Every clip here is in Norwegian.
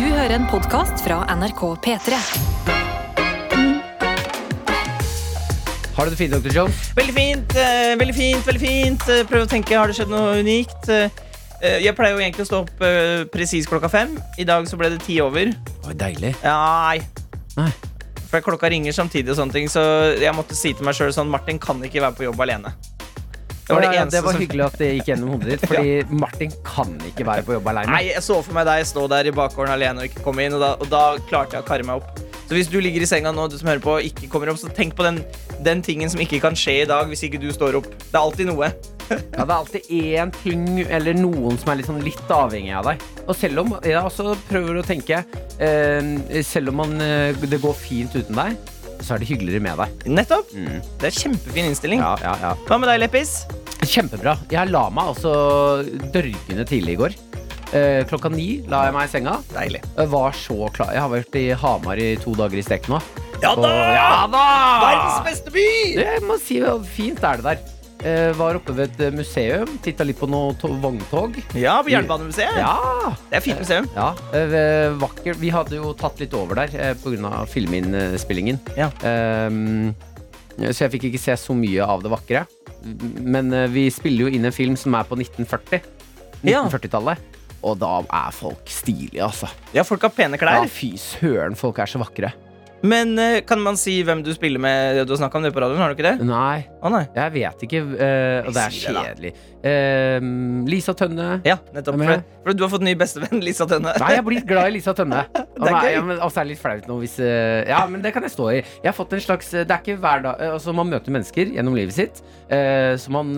Du hører en podkast fra NRK P3. Har du det fint, Dr. Jones? Veldig fint, eh, veldig fint, veldig fint. Eh, Prøv å tenke, har det skjedd noe unikt? Eh, eh, jeg pleier jo egentlig å stå opp eh, presis klokka fem. I dag så ble det ti over. Oi, deilig. Ja, Nei. Nei. For klokka ringer samtidig, og sånne ting så jeg måtte si til meg sjøl sånn Martin kan ikke være på jobb alene. Det var det Ja, ja, det var hyggelig at det gikk gjennom hodet ditt, fordi Martin kan ikke være på jobb aleine. Nei, jeg så for meg deg stå der i bakgården alene og ikke komme inn, og da, og da klarte jeg å karre meg opp. Så hvis du ligger i senga nå, du som hører på, og ikke kommer opp, så tenk på den, den tingen som ikke kan skje i dag hvis ikke du står opp. Det er alltid noe. Ja, det er alltid én ting eller noen som er litt, sånn litt avhengig av deg. Og selv om jeg også prøver å tenke eh, Selv om man, eh, det går fint uten deg, så er det hyggeligere med deg. Nettopp. Det er kjempefin innstilling. Ja, ja, ja. Hva med deg, Leppis? Kjempebra. Jeg la meg altså dørgende tidlig i går. Eh, klokka ni la jeg meg i senga. Deilig. Jeg var så klar. Jeg har vært i Hamar i to dager i strekk nå. Ja Og- Ja da! Verdens beste by! Jeg må si hvor fint er det der. Eh, var oppe ved et museum, titta litt på noe to- vogntog. Ja, på Jernbanemuseet. Ja, Det er fint museum. ja eh, vakkert. Vi hadde jo tatt litt over der eh, pga. filminnspillingen. Ja. Ehm, så jeg fikk ikke se så mye av det vakre. Men eh, vi spiller jo inn en film som er på 1940. 1940-tallet. Og da er folk stilige, altså. Ja, folk har pene klær. Ja, fy søren, folk er så vakre. Men eh, kan man si hvem du spiller med? Du har snakka om det på radioen, har du ikke det? Nei, Å nei. jeg vet ikke. uh, og det er kjedelig. Uh, Lisa Tønne. Ja, nettopp. Er For, for du har fått ny bestevenn, Lisa Tønne. Nei, jeg blir glad i Lisa Tønne. Og Det er gøy. ja, men også er det litt flaut nå hvis uh, Ja, men det kan jeg stå i. Jeg har fått en slags Det er ikke hver dag Altså, man møter mennesker gjennom livet sitt som man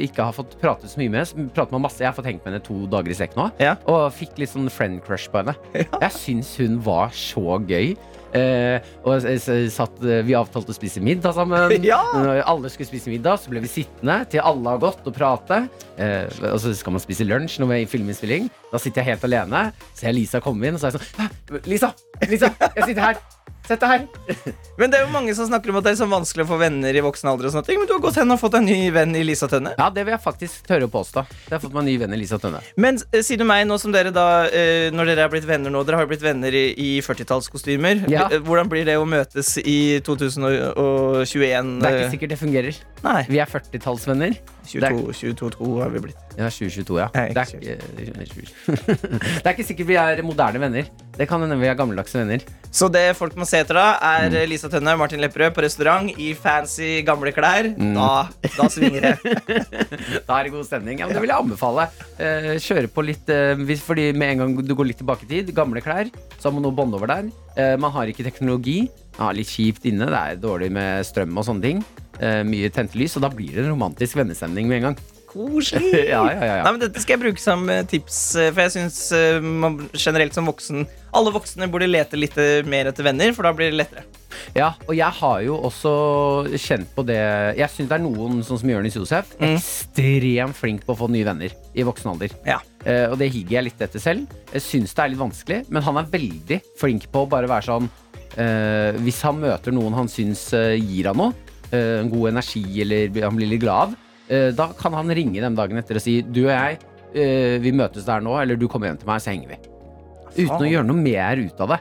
ikke har fått pratet så mye med. Så prater man masse. Jeg har fått hengt med henne to dager i strekk nå, Ja. og fikk litt sånn friend crush på henne. Jeg syns hun var så gøy. Eh, og satt, eh, vi avtalte å spise middag sammen. Ja. Når alle skulle spise middag, så ble vi sittende til alle har gått og prate. Eh, og så skal man spise lunsj når vi er i filminnspilling. Da sitter jeg helt alene. Ser jeg Lisa komme inn, og så er jeg sånn Lisa! Lisa! Jeg sitter her! Sett deg her! Men det er jo mange som snakker om at det er så vanskelig å få venner i voksen alder. og sånne ting Men du har gått hen og fått en ny venn i Lisa Tønne. Ja, det vil jeg faktisk tørre å påstå. Jeg har fått meg en ny venn i Lisa Tønne. Men eh, sier du meg, nå som dere da eh, Når dere er blitt venner nå, dere har jo blitt venner i, i 40-tallskostymer. Ja. Eh, Hvordan blir det å møtes i 2021? Det er ikke eh, sikkert det fungerer. Nei. Vi er 40-tallsvenner. 22, 22, 22 har vi blitt. Ja, 2022, ja. Nei, Det er, ikke, det er ikke sikkert vi er moderne venner. Det kan hende vi er gammeldagse venner. Så det folk må se etter da, er Mm. Lisa Tønne Martin Lepperød på restaurant i fancy, gamle klær. Mm. Da, da svinger det. Da er det god stemning. Ja, men det vil jeg anbefale. Eh, kjøre på litt eh, hvis, Fordi med en gang du går litt tilbake i tid, gamle klær, så har man noe bånd over der. Eh, man har ikke teknologi. Har litt kjipt inne. Det er dårlig med strøm og sånne ting. Eh, mye tente lys, og da blir det en romantisk vennestemning med en gang. Koselig. Ja, ja, ja, ja. Nei, men Dette skal jeg bruke som eh, tips, eh, for jeg syns man generelt som voksen Alle voksne burde lete litt mer etter venner, for da blir det lettere. Ja, og jeg har jo også kjent på det Jeg syns det er noen, sånn som Jonis Josef, Mm. ekstremt flink på å få nye venner i voksen alder. Ja. Eh, og det higger jeg litt etter selv. Jeg syns det er litt vanskelig, men han er veldig flink på å bare være sånn eh, Hvis han møter noen han syns gir han noe, en god energi eller han blir litt glad av, eh, da kan han ringe den dagen etter og si Du og jeg, eh, vi møtes der nå, eller du kommer hjem til meg, så henger vi. Uten å gjøre noe mer ut av det.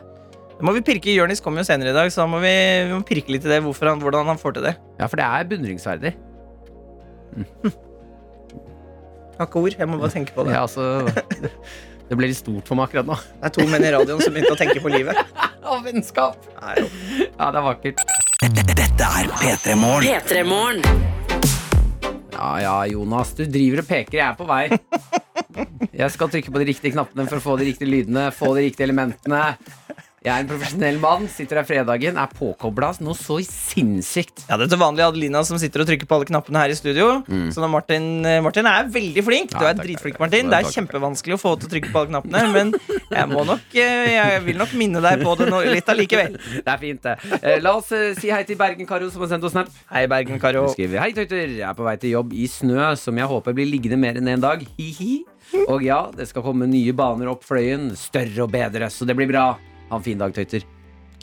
Da må vi pirke Jonis kommer jo senere i dag, så da må vi, vi må pirke litt i det, hvorfor han, hvordan han får til det. Ja, for det er beundringsverdig. Jeg har ikke ord, jeg må bare tenke på det. Ja, altså Det ble litt stort for meg akkurat nå. Det er to menn i radioen som begynte å tenke på livet. Og vennskap! Nei. Ja, det er vakkert. Dette er P3 Morgen. Ja ja, Jonas, du driver og peker, jeg er på vei. Jeg skal trykke på de riktige knappene for å få de riktige lydene, få de riktige elementene. Jeg er en profesjonell mann, sitter her fredagen, er påkobla noe så sinnssykt. Ja, det er til vanlig Adelina som sitter og trykker på alle knappene her i studio. Så når Martin, eh, Martin er veldig flink. Du Mm. Ja, er takk, dritflink, Martin. Det er kjempevanskelig å få til å trykke på alle knappene, men jeg må nok eh, Jeg vil nok minne deg på det nå, litt allikevel. Det er fint, det. Eh, La oss si hei til Bergen-Karo, som har sendt oss snap. Hei, Bergen-Karo. Skriver Hei tøyter, jeg er på vei til jobb i snø Som jeg håper blir liggende mer enn en dag Hihi Og ja, det skal komme nye baner opp fløyen Større og bedre, så det blir bra Ha en fin dag tøyter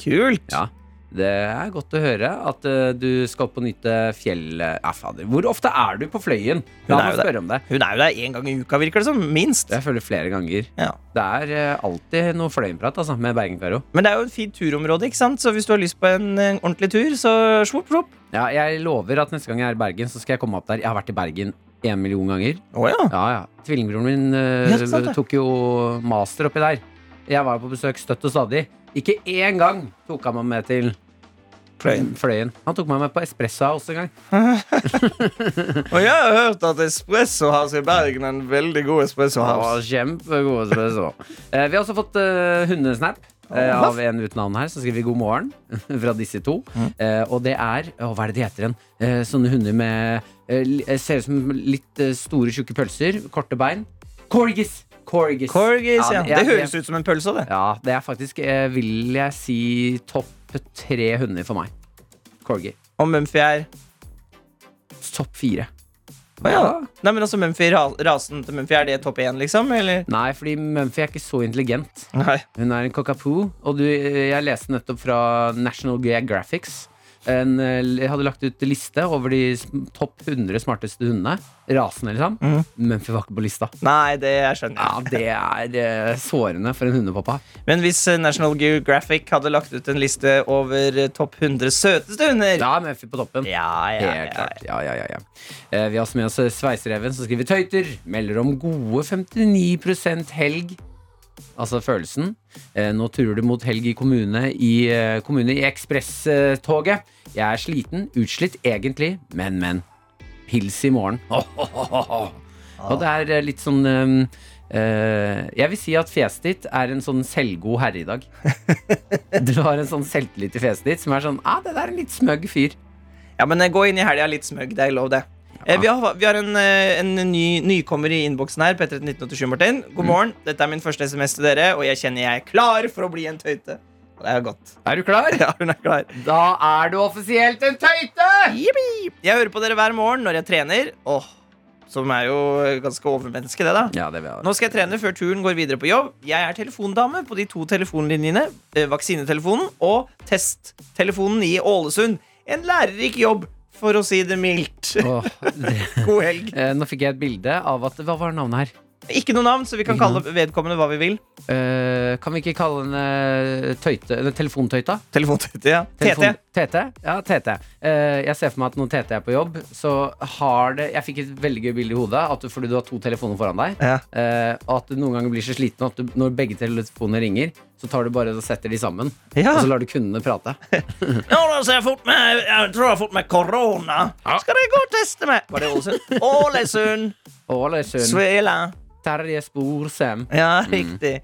Kult. Ja Det er godt å høre at eh, du skal opp og nyte fjellet. Ja, fader. Hvor ofte er du på Fløyen? La meg spørre om det. Hun er jo der én gang i uka, virker det som. Minst. Jeg føler flere ganger. Ja. Det er eh, alltid noe Fløyenprat altså, med Bergen-Fero. Men det er jo et fint turområde, ikke sant? så hvis du har lyst på en eh, ordentlig tur, så svopp, svopp. Ja, jeg lover at neste gang jeg er i Bergen, så skal jeg komme opp der. Jeg har vært i Bergen en million ganger. Å ja. Ja, ja. Tvillingbroren min eh, Ja, sant det. tok jo master oppi der. Jeg var på besøk støtt og stadig. Ikke én gang tok han meg med til Fløyen. Fløyen. Han tok meg med på Espresso House en gang. Og jeg har hørt at Espresso House i Bergen er en veldig god Espresso House. kjempegod espresso. Eh, vi har også fått eh, hundesnap. eh, av en uten navn her, så skriver vi god morgen fra disse to. Eh, og det er å, Hva er det de heter igjen? Eh, sånne hunder med Ser ut som litt store, tjukke pølser. Korte bein. Corgis! Corgis. Corgis, ja. Det høres ut som en pølse, det. Ja, det er faktisk, eh, vil jeg si, topp tre hunder for meg. Corgi. Og Mumphy er Topp fire. Å ja. Nei, men altså Mumphy, ra- rasen til Mumphy, er det topp én, liksom? Eller? Nei, fordi Mumphy er ikke så intelligent. Nei. Hun er en cockapoo, og du, jeg leste nettopp fra National Geographics. En, eh, jeg hadde lagt ut liste over de topp 100 smarteste hundene. Rasene, liksom. Mm. Mumphy var ikke på lista. Nei, det jeg skjønner Ja, det er eh, sårende for en hundepappa. Men hvis eh, National Geographic hadde lagt ut en liste over eh, topp 100 søteste hunder Da er Mumphy på toppen. Ja, ja, Helt klart. Ja, ja, ja, ja. Eh, vi har også med oss Sveisereven, som skriver tøyter. Melder om gode 59% helg. Altså følelsen. Eh, nå turer du mot helg i kommune i, eh, kommune i ekspresstoget. Jeg er sliten, utslitt egentlig, men, men. Pils i morgen. Og det er eh, litt sånn eh, eh, Jeg vil si at fjeset ditt er en sånn selvgod herre i dag. Du har en sånn selvtillit i fjeset ditt som er sånn ah, det der er en litt smøgg fyr. Ja, men gå inn i helga litt smøgg. Det er lov, det. Eh, Vi har, vi har en, eh, en ny, nykommer i innboksen her. P13 1987, Martin. God morgen. Dette er min første SMS til dere, og jeg kjenner jeg er klar for å bli en tøyte. Og det er godt. Er du klar? Ja, hun er klar. Da er du offisielt en tøyte! Yippie! Jeg hører på dere hver morgen når jeg trener. Åh, som er jo ganske overmenneske, det, da. Ja, det. Nå skal jeg trene før turen går videre på jobb. Jeg er telefondame på de to telefonlinjene. eh, Vaksinetelefonen og testtelefonen i Ålesund. En lærerik jobb, for å si det mildt. Oh, det. God helg. Eh, Nå fikk jeg et bilde av at Hva var navnet her? Ikke noe navn, så vi kan kalle vedkommende hva vi vil. Eh, kan vi ikke kalle henne tøyte, eller telefontøyta? Telefontøyte, ja. Telefon- TT. TT? Ja, TT. Eh, jeg ser for meg at når TT er på jobb, så har det Jeg fikk et veldig gøy bilde i hodet, at du, fordi du har to telefoner foran deg. Ja. eh, og at du noen ganger blir så sliten at du, når begge telefonene ringer, så tar du bare og setter de sammen. Ja. Og så lar du kundene prate. Ja, da ser jeg fort med Jeg tror jeg har fått med korona. Skal dere gå og teste meg? Var det Ålesund? Ålesund. Ålesund. Svela. Terje Sporsem. Ja, riktig.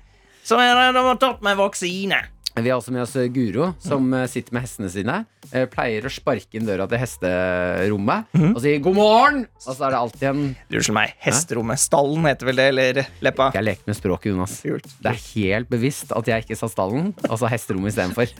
Så er det, de har tatt meg vaksine. Vi har også med oss Guro, som eh, sitter med hestene sine. Eh, Pleier å sparke inn døra til hesterommet og si 'god morgen'! Og så er det alltid en Unnskyld meg. Hesterommet. Stallen heter vel det, eller Leppa? Jeg leker med språket, Jonas. Det er helt bevisst at jeg ikke sa stallen, altså hesterommet istedenfor.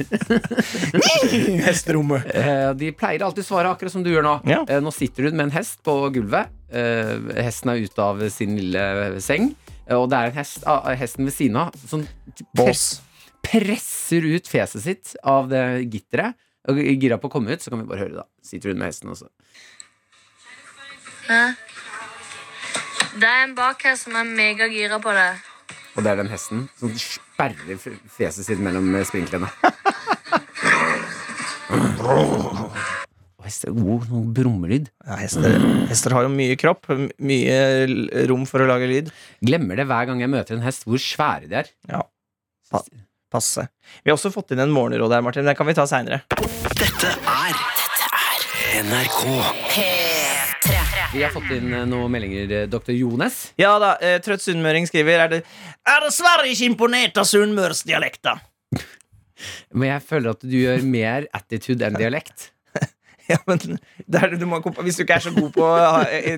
Hesterommet. Eh, De pleier alltid å svare akkurat som du gjør nå. Ja. Eh, Nå sitter hun med en hest på gulvet. Eh, Hesten er ute av sin lille seng. eh, Og det er en hest, ah, hesten ved siden av Sånn Bås. Presser ut fjeset sitt av det gitteret. Og gira på å komme ut, så kan vi bare høre, da. Sitter hun med hesten også. Hæ? Det er en bak her som er megagira på det. Og det er den hesten som sperrer fjeset sitt mellom sprinklene. Hester er god noen brummelyd. Ja, hester, hester har jo mye kropp, mye rom for å lage lyd. Glemmer det hver gang jeg møter en hest, hvor svære de er. Ja. Pa passe. Vi har også fått inn en morgenråd her, Martin. Det kan vi ta seinere. Dette er Dette er NRK. Vi har fått inn eh, noen meldinger, eh, dr. Jones. Ja da, eh, Trøtt sunnmøring skriver Er det Er dessverre ikke imponert av sunnmørsdialekta. Men jeg føler at du gjør mer attitude enn dialekt. Ja, men det er, du må, Hvis du ikke er så god på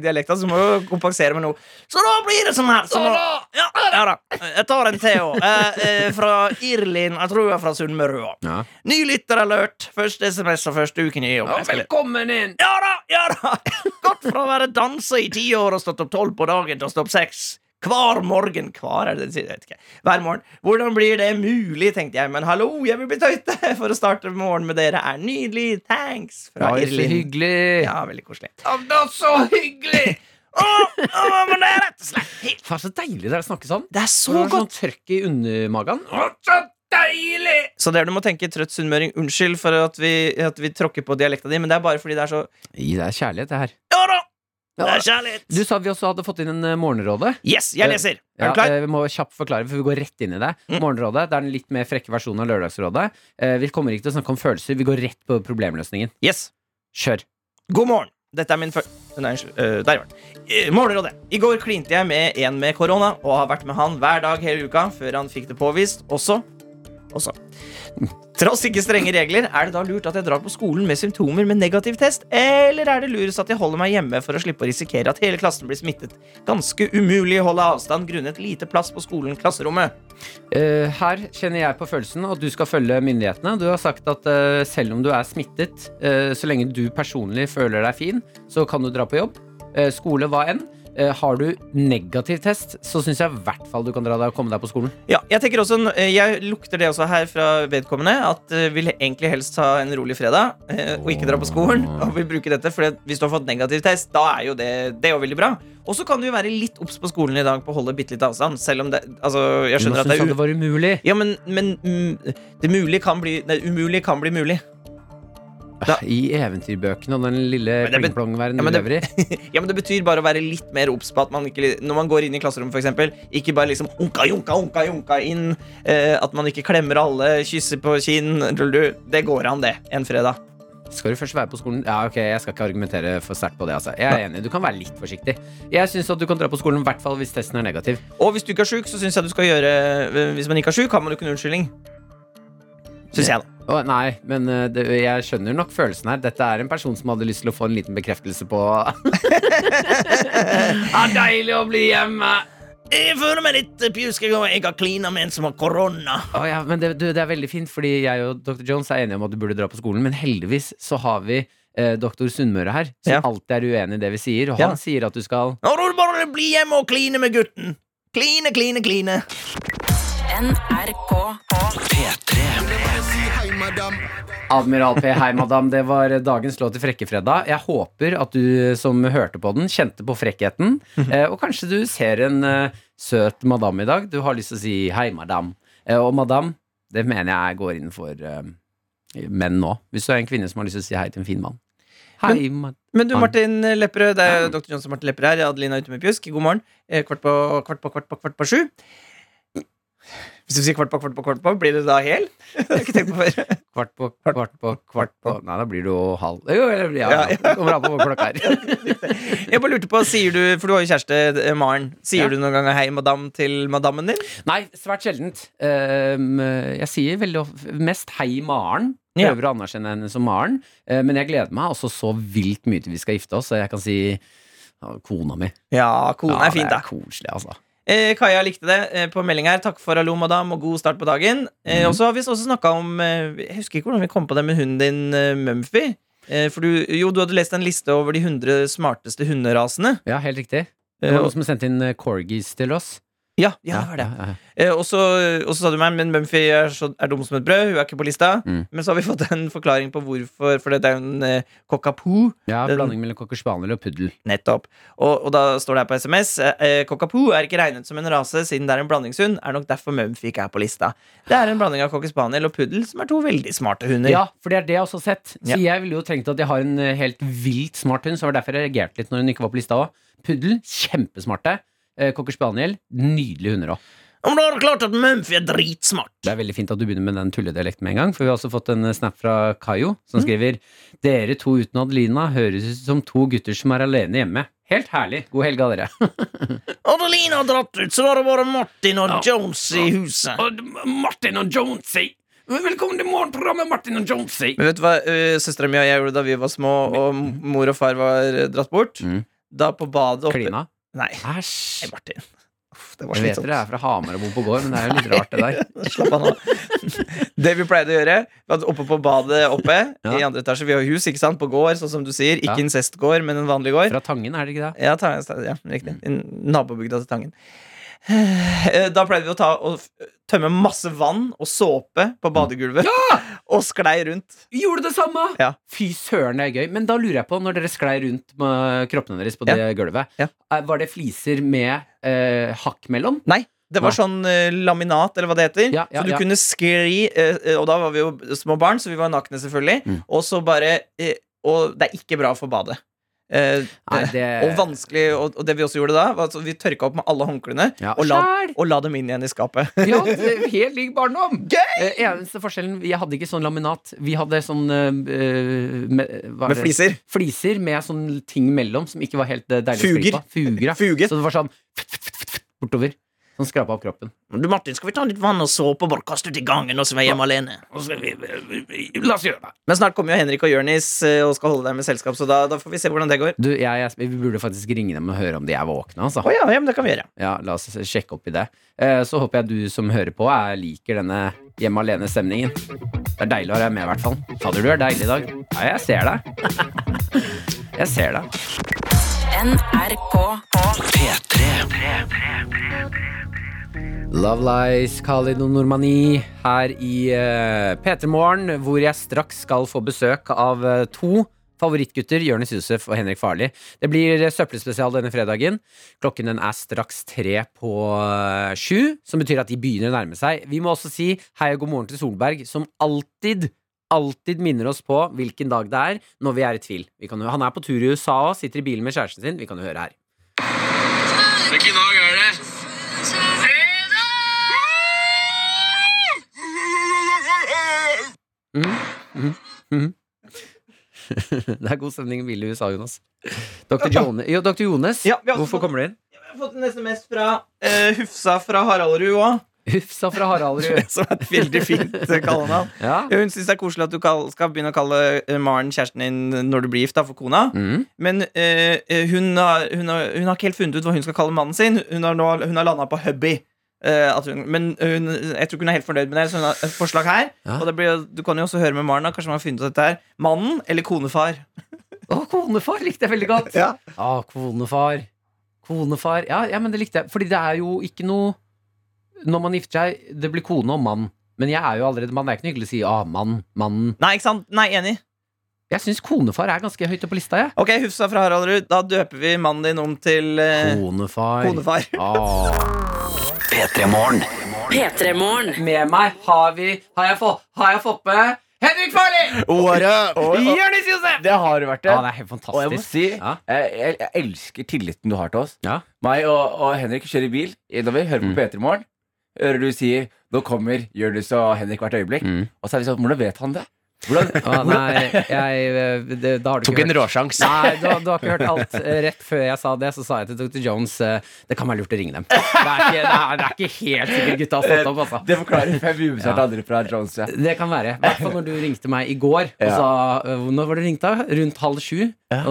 dialekta, så må du kompensere med noe. Så da blir det sånn her. Så nå, ja, ja da. Jeg tar en til òg. Eh, eh, fra Irlin. Jeg tror jeg er fra Sunnmøre. også. Ja. Ny lytteralert. Første SMS og første uken i jobb. Velkommen inn! Ja da, ja da! Gått fra å være danser i ti år og stått opp tolv på dagen til å stå opp seks. Hver morgen. Hver er det det sier? Jeg vet ikke. Hver morgen. Hvordan blir det mulig, tenkte jeg. Men hallo, jeg vil bli tøyte for å starte morgenen med dere. Er nydelig. Thanks. Fra så Irlin. hyggelig. Ja, veldig koselig. det er så hyggelig! Åh, åh, men det er rett og slett helt er så deilig det er å snakke sånn. Det er så Så godt. sånn trøkk i undermagen. Å, så deilig! Så dere må tenke trøtt sunnmøring. Unnskyld for at vi, at vi tråkker på dialekta di, men det er bare fordi det er så Gi deg kjærlighet, det her. Ja da! Det er kjærlighet. Du sa vi også hadde fått inn en morgenråde Morgenrådet. Yes, jeg leser. Er du klar? Ja, vi må kjapt forklare, for vi går rett inn i det. Mm. Morgenrådet det er den litt mer frekke versjonen av Lørdagsrådet. Eh, Vi kommer ikke til å snakke om følelser, vi går rett på problemløsningen. Yes. Kjør. God morgen. Dette er min før... Nei, der var den. Eh, Morgenrådet. I går klinte jeg med en med korona og har vært med han hver dag hele uka før han fikk det påvist. Også Også. Tross ikke strenge regler, er det da lurt at jeg drar på skolen med symptomer med negativ test? Eller er det lurest at jeg holder meg hjemme for å slippe å risikere at hele klassen blir smittet? Ganske umulig å holde avstand grunnet lite plass på skolen klasserommet. Uh, Her kjenner jeg på følelsen at du skal følge myndighetene. Du har sagt at uh, selv om du er smittet, uh, så lenge du personlig føler deg fin, så kan du dra på jobb. Skole, hva enn. Eh, Har du negativ test, så syns jeg i hvert fall du kan dra deg og komme deg på skolen. Ja, jeg tenker også, eh, jeg lukter det også her fra vedkommende At eh, vil egentlig helst ha en rolig fredag Og ikke dra på skolen Og vil bruke dette, for hvis du har fått negativ test Da er jo det, det er jo veldig bra Og så kan du jo være litt obs på skolen i dag På å holde bitte litt avstand Selv om det, altså, jeg skjønner at det er at det var umulig. Ja, men, men mm, det, mulig kan bli, det umulig kan bli mulig Da- I eventyrbøkene og den lille Men det bet- pling-plong-verden Ja, du lever i. Ja, men det betyr bare å være litt mer obs på at man ikke Når man går inn i klasserommet, eksempel, ikke bare liksom unka, junka, unka, junka inn. Eh, at man ikke klemmer alle, kysser på kinn. du- Det går an, det, en fredag. Skal du først være på skolen? Ja, ok, Jeg skal ikke argumentere for sterkt på det. altså Jeg er enig, Du kan være litt forsiktig. Jeg syns du kan dra på skolen, i hvert fall hvis testen er negativ. Og hvis du ikke er sjuk, så syns jeg du skal gjøre eh, Hvis man ikke er sjuk, har man jo ikke noen unnskyldning. Syns jeg, da. Oh, nei, men eh, det, jeg skjønner nok følelsen her. Dette er en person som hadde lyst til å få en liten bekreftelse på ah, Deilig å bli hjemme! Jeg føler meg litt pjusk. Jeg har klina med en som har korona. Oh, ja, men det, du, det er veldig fint, fordi jeg og Dr. Jones er enige om at du burde dra på skolen. Men heldigvis så har vi eh, doktor Sunnmøre her, som Ja. alltid er uenig i det vi sier. Og Ja. han sier at du skal Nå må du bare bli hjemme og kline med gutten. Kline, kline, kline. NRK P3. Admiral P, hei madam, det var dagens låt til Frekkefredag. Jeg håper at du som hørte på den, kjente på frekkheten. Eh, og kanskje du ser en eh, søt madam i dag. Du har lyst til å si hei, madam. Eh, og madam, det mener jeg går inn for menn nå. Hvis du er en kvinne som har lyst til å si hei til en fin mann. Hei, madam. Men du, Martin Lepperød, det er jo Dr. Johnsen Martin Lepperød her. Adelina ute med pjusk. God morgen. Eh, Kvart på kvart på kvart på kvart på sju. Hvis du sier kvart på kvart på kvart på, blir det da hel? Det har jeg ikke tenkt på før. Kvart på kvart på kvart på Nei, da blir du halv Jo, eller, ja, Ja, ja. Kommer an på hvor klokka er. Jeg bare lurte på, sier du, For du har jo kjæreste, eh, Maren. Sier Ja. du noen gang hei, madam, til madammen din? Nei, svært sjeldent. Um, jeg sier veldig ofte mest hei, Maren. Prøver å anerkjenne henne som Maren. Uh, men jeg gleder meg også så vilt mye til vi skal gifte oss, så jeg kan si kona mi. Ja, kona ja, er fint, da. det er koselig, altså. Eh, Kaja likte det eh, på melding her. Takk for hallo, madam, og god start på dagen. Eh, mm. Og så har vi også snakka om eh, Jeg husker ikke hvordan vi kom på det med hunden din, eh, Mumphy. Eh, for du, jo, du hadde lest en liste over de 100 smarteste hunderasene. Ja, helt riktig. Det var noen som sendte inn corgis til oss. Ja, ja, det var det. Eh, og, så, sa du meg Men Mumphy er, så, er dum som et brød. Hun er ikke på lista. Mm. Men så har vi fått en forklaring på hvorfor. For det er jo en eh, cockapoo. Ja, Den- blanding mellom cocker spaniel og puddel. Nettopp. Og, og da står det her på SMS eh, Cockapoo er ikke regnet som en rase siden det er en blandingshund. Er nok derfor Mumphy ikke er på lista. Det er en blanding av cocker spaniel og puddel, som er to veldig smarte hunder. Ja, for det er det jeg også har sett. Så Ja. jeg ville jo tenkt at jeg har en eh, helt vilt smart hund, så var det derfor jeg reagerte litt når hun ikke var på lista òg. Puddel, kjempesmarte. Eh, Cocker spaniel, nydelige hunder òg. Om da er det klart at Mumphy er dritsmart. Det er veldig fint at du begynner med den tulledialekten med en gang, for vi har også fått en eh, snap fra Kayo, Mm. som skriver Dere to uten Adelina høres ut som to gutter som er alene hjemme. Helt herlig. God helg av dere. Adelina har dratt ut, så da er det bare Martin og Ja. Jones i huset. Martin og Jonesy. Velkommen til morgenprogrammet, Martin og Jonesy. Men vet du hva søstera mi og jeg gjorde da vi var små og mor og far var dratt bort? Mm. Da på badet oppe Klina? Nei, nei, Æsj. Martin. Uff, det var Jeg vet dere er fra Hamar og bor på gård, men det er jo litt rart, det der. Slapp av nå. Det vi pleide å gjøre var Oppe på badet oppe Ja. I andre etasje, vi har hus, ikke sant, på gård Sånn som du sier, ikke Ja. incestgård, men en vanlig gård Fra Tangen, er det ikke det? Ja, ta, ja riktig Mm. Nabobygda til Tangen Da pleide vi å ta og tømme masse vann og såpe på badegulvet Og sklei rundt gjorde det samme! Ja. Fy søren, det er gøy. Men da lurer jeg på, når dere sklei rundt med kroppene deres på Ja. det gulvet, Ja. eh, var det fliser med eh, hakk mellom? Nei, det var Nei. sånn eh, laminat, eller hva det heter. Ja, ja, så du ja. kunne skli eh, eh, Og da var vi jo små barn, så vi var nakne, selvfølgelig. Mm. Og så bare eh, Og det er ikke bra for badet. Eh, Nei, det Og vanskelig Og, og det vi også gjorde da, var at vi tørka opp med alle håndklærne Ja. og, la, og la dem inn igjen i skapet. Ja, helt lik barndom! Eh, eneste forskjellen Jeg hadde ikke sånn laminat. Vi hadde sånn eh, med, er Med fliser. Fliser med sånn ting mellom som ikke var helt eh, deilig Fuger. å stryke på. Fuger. ja. Fuge. Så det var sånn bortover. Som skrapa opp kroppen. Du Martin, skal vi ta litt vann og såpe og bare kaste ut i gangen, og så er jeg hjemme alene? La oss gjøre det. Men snart kommer jo Henrik og Jørnis eh, og skal holde deg med selskap, så da, da får vi se hvordan det går. Du, jeg, jeg, vi burde faktisk ringe dem og høre om de er våkne, altså. Oh, ja, ja, men det kan vi gjøre. Ja, la oss sjekke opp i det. Eh, så håper jeg du som hører på, er, liker denne hjemme alene-stemningen. Det er deilig å ha deg med, i hvert fall. Fader, du er deilig i dag. Ja, jeg ser deg. jeg ser deg. NRK og P3 3, 3, 3, 3, 3 Love Lies, Khalid og Normani her i eh, uh, P3 Morgen, hvor jeg straks skal få besøk av uh, to favorittgutter, Jonis Josef og Henrik Farli. Det blir eh, søppelspesial denne fredagen. Klokken den er straks tre på sju, som betyr at de begynner å nærme seg. Vi må også si hei og god morgen til Solberg, som alltid alltid minner oss på hvilken dag det er, når vi er i tvil. Jo, han er på tur i USA og sitter i bilen med kjæresten sin. Vi kan jo høre her. Det er god stemning i bilen i USA, Jonas. Dr. Jones, jo, Dr. Jones Ja, vi hvorfor fått- kommer du inn? Jeg har fått en SMS fra uh, Hufsa fra Haraldrud òg. Hufsa fra Haraldrud. Som er et veldig fint kallenavn. Ja. Hun syns det er koselig at du kall, skal begynne å kalle eh, Maren kjæresten din når du blir gift, da, for kona. Mm. Men uh, hun, har, hun, har, hun har ikke helt funnet ut hva hun skal kalle mannen sin. Hun har, nå, hun har landa på hubby. Eh, at hun, men hun, jeg tror ikke hun er helt fornøyd med det, så hun har et forslag her. Ja. Og det blir, du kan jo også høre med Maren. da Kanskje man har funnet ut dette her Mannen eller konefar? Å, konefar likte jeg veldig godt. Ja. Ah, konefar. Konefar. Ja, ja, men det likte jeg. Fordi det er jo ikke noe Når man gifter seg, det blir kone og mann. Men jeg er jo allerede mann. Det er ikke noe hyggelig å si ah, mann, mannen. Nei, ikke sant? Nei, enig. Jeg syns konefar er ganske høyt oppe på lista, jeg. Ok, Hufsa fra Haraldrud. Da døper vi mannen din om til eh, Konefar. konefar. Ah. P3 Morgen. P3 Morgen. Med meg har vi Har jeg, få, har jeg fått med Henrik Farli! Jonis Josef! Det har du vært det. Ja, det er helt fantastisk. og jeg må si, Ja. jeg, jeg, jeg elsker tilliten du har til oss. Ja. Meg og, og Henrik kjører bil innover, hører på Mm. P3 Morgen. Hører du sier 'Nå kommer Jonis og Henrik hvert øyeblikk'. Mm. Og så er vi sånn Hvordan vet han det? Hvordan, nei, jeg det, Da har du ikke hørt råsjans. Nei, du, har- du har ikke hørt alt. Eh, Rett før jeg sa det, så sa jeg til Dr. Jones eh, det kan være lurt å ringe dem. Det er ikke, det er, det er ikke helt sikkert gutta har stått opp, altså. Det forklarer fem ubesvarte Ja. andre fra Jones. Ja. Det kan være. I hvert fall når du ringte meg i går og Ja. sa eh, Når var det ringt, da? Rundt halv sju. Ja.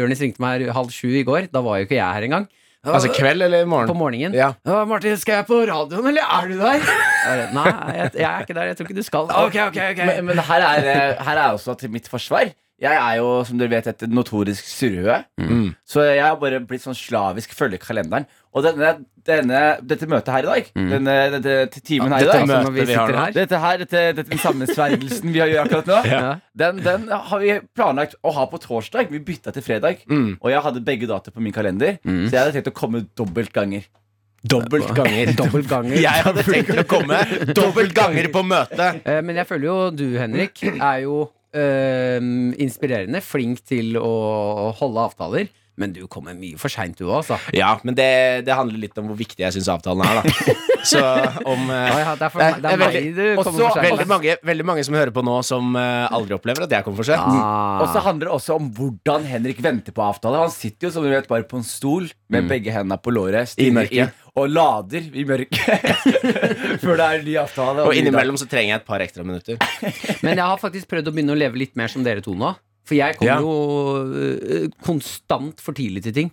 Jonis ringte meg halv sju i går. Da var jo ikke jeg her engang. Altså kveld eller På morgen? morgenen. Ja. «Ja, Martin, skal jeg på radioen, eller er du der? Nei, jeg, jeg er ikke der. Jeg tror ikke du skal. Ok, ok, ok Men, men her, er, eh, her er også til mitt forsvar. Jeg er jo, som dere vet, et notorisk surrehue. Mm. Så jeg har bare blitt sånn slavisk følge kalenderen. Og denne, denne, dette møtet her i dag, denne, dette timen her i Dette dag møtet når vi vi har her. dette her, dette, dette den sammensvergelsen vi har gjort akkurat nå, Ja. den, den har vi planlagt å ha på torsdag. Vi bytta til fredag. Mm. Og jeg hadde begge datoer på min kalender, så jeg hadde tenkt å komme dobbelt ganger. Dobbelt ganger. Dobbelt ganger. Jeg hadde tenkt å komme dobbelt ganger på møtet. Eh, Men jeg føler jo du, Henrik, er jo eh, inspirerende. Flink til å holde avtaler. Men du kommer mye for seint, du òg, altså. Ja, men det, det handler litt om hvor viktig jeg syns avtalen er, da. Så om eh, ja, det er, for, det det er meg veldig- du kommer for seint. veldig, mange, veldig mange som hører på nå, som uh, aldri opplever at jeg kommer for sent. Ah. Og så handler det også om hvordan Henrik venter på avtale. Han sitter jo som du vet bare på en stol med begge hendene på låret I mørket. Og lader i mørket før det er ny avtale. Og innimellom så trenger jeg et par ekstra minutter. Men jeg har faktisk prøvd å begynne å leve litt mer som dere to nå. For jeg kommer Ja. jo uh, konstant for tidlig til ting.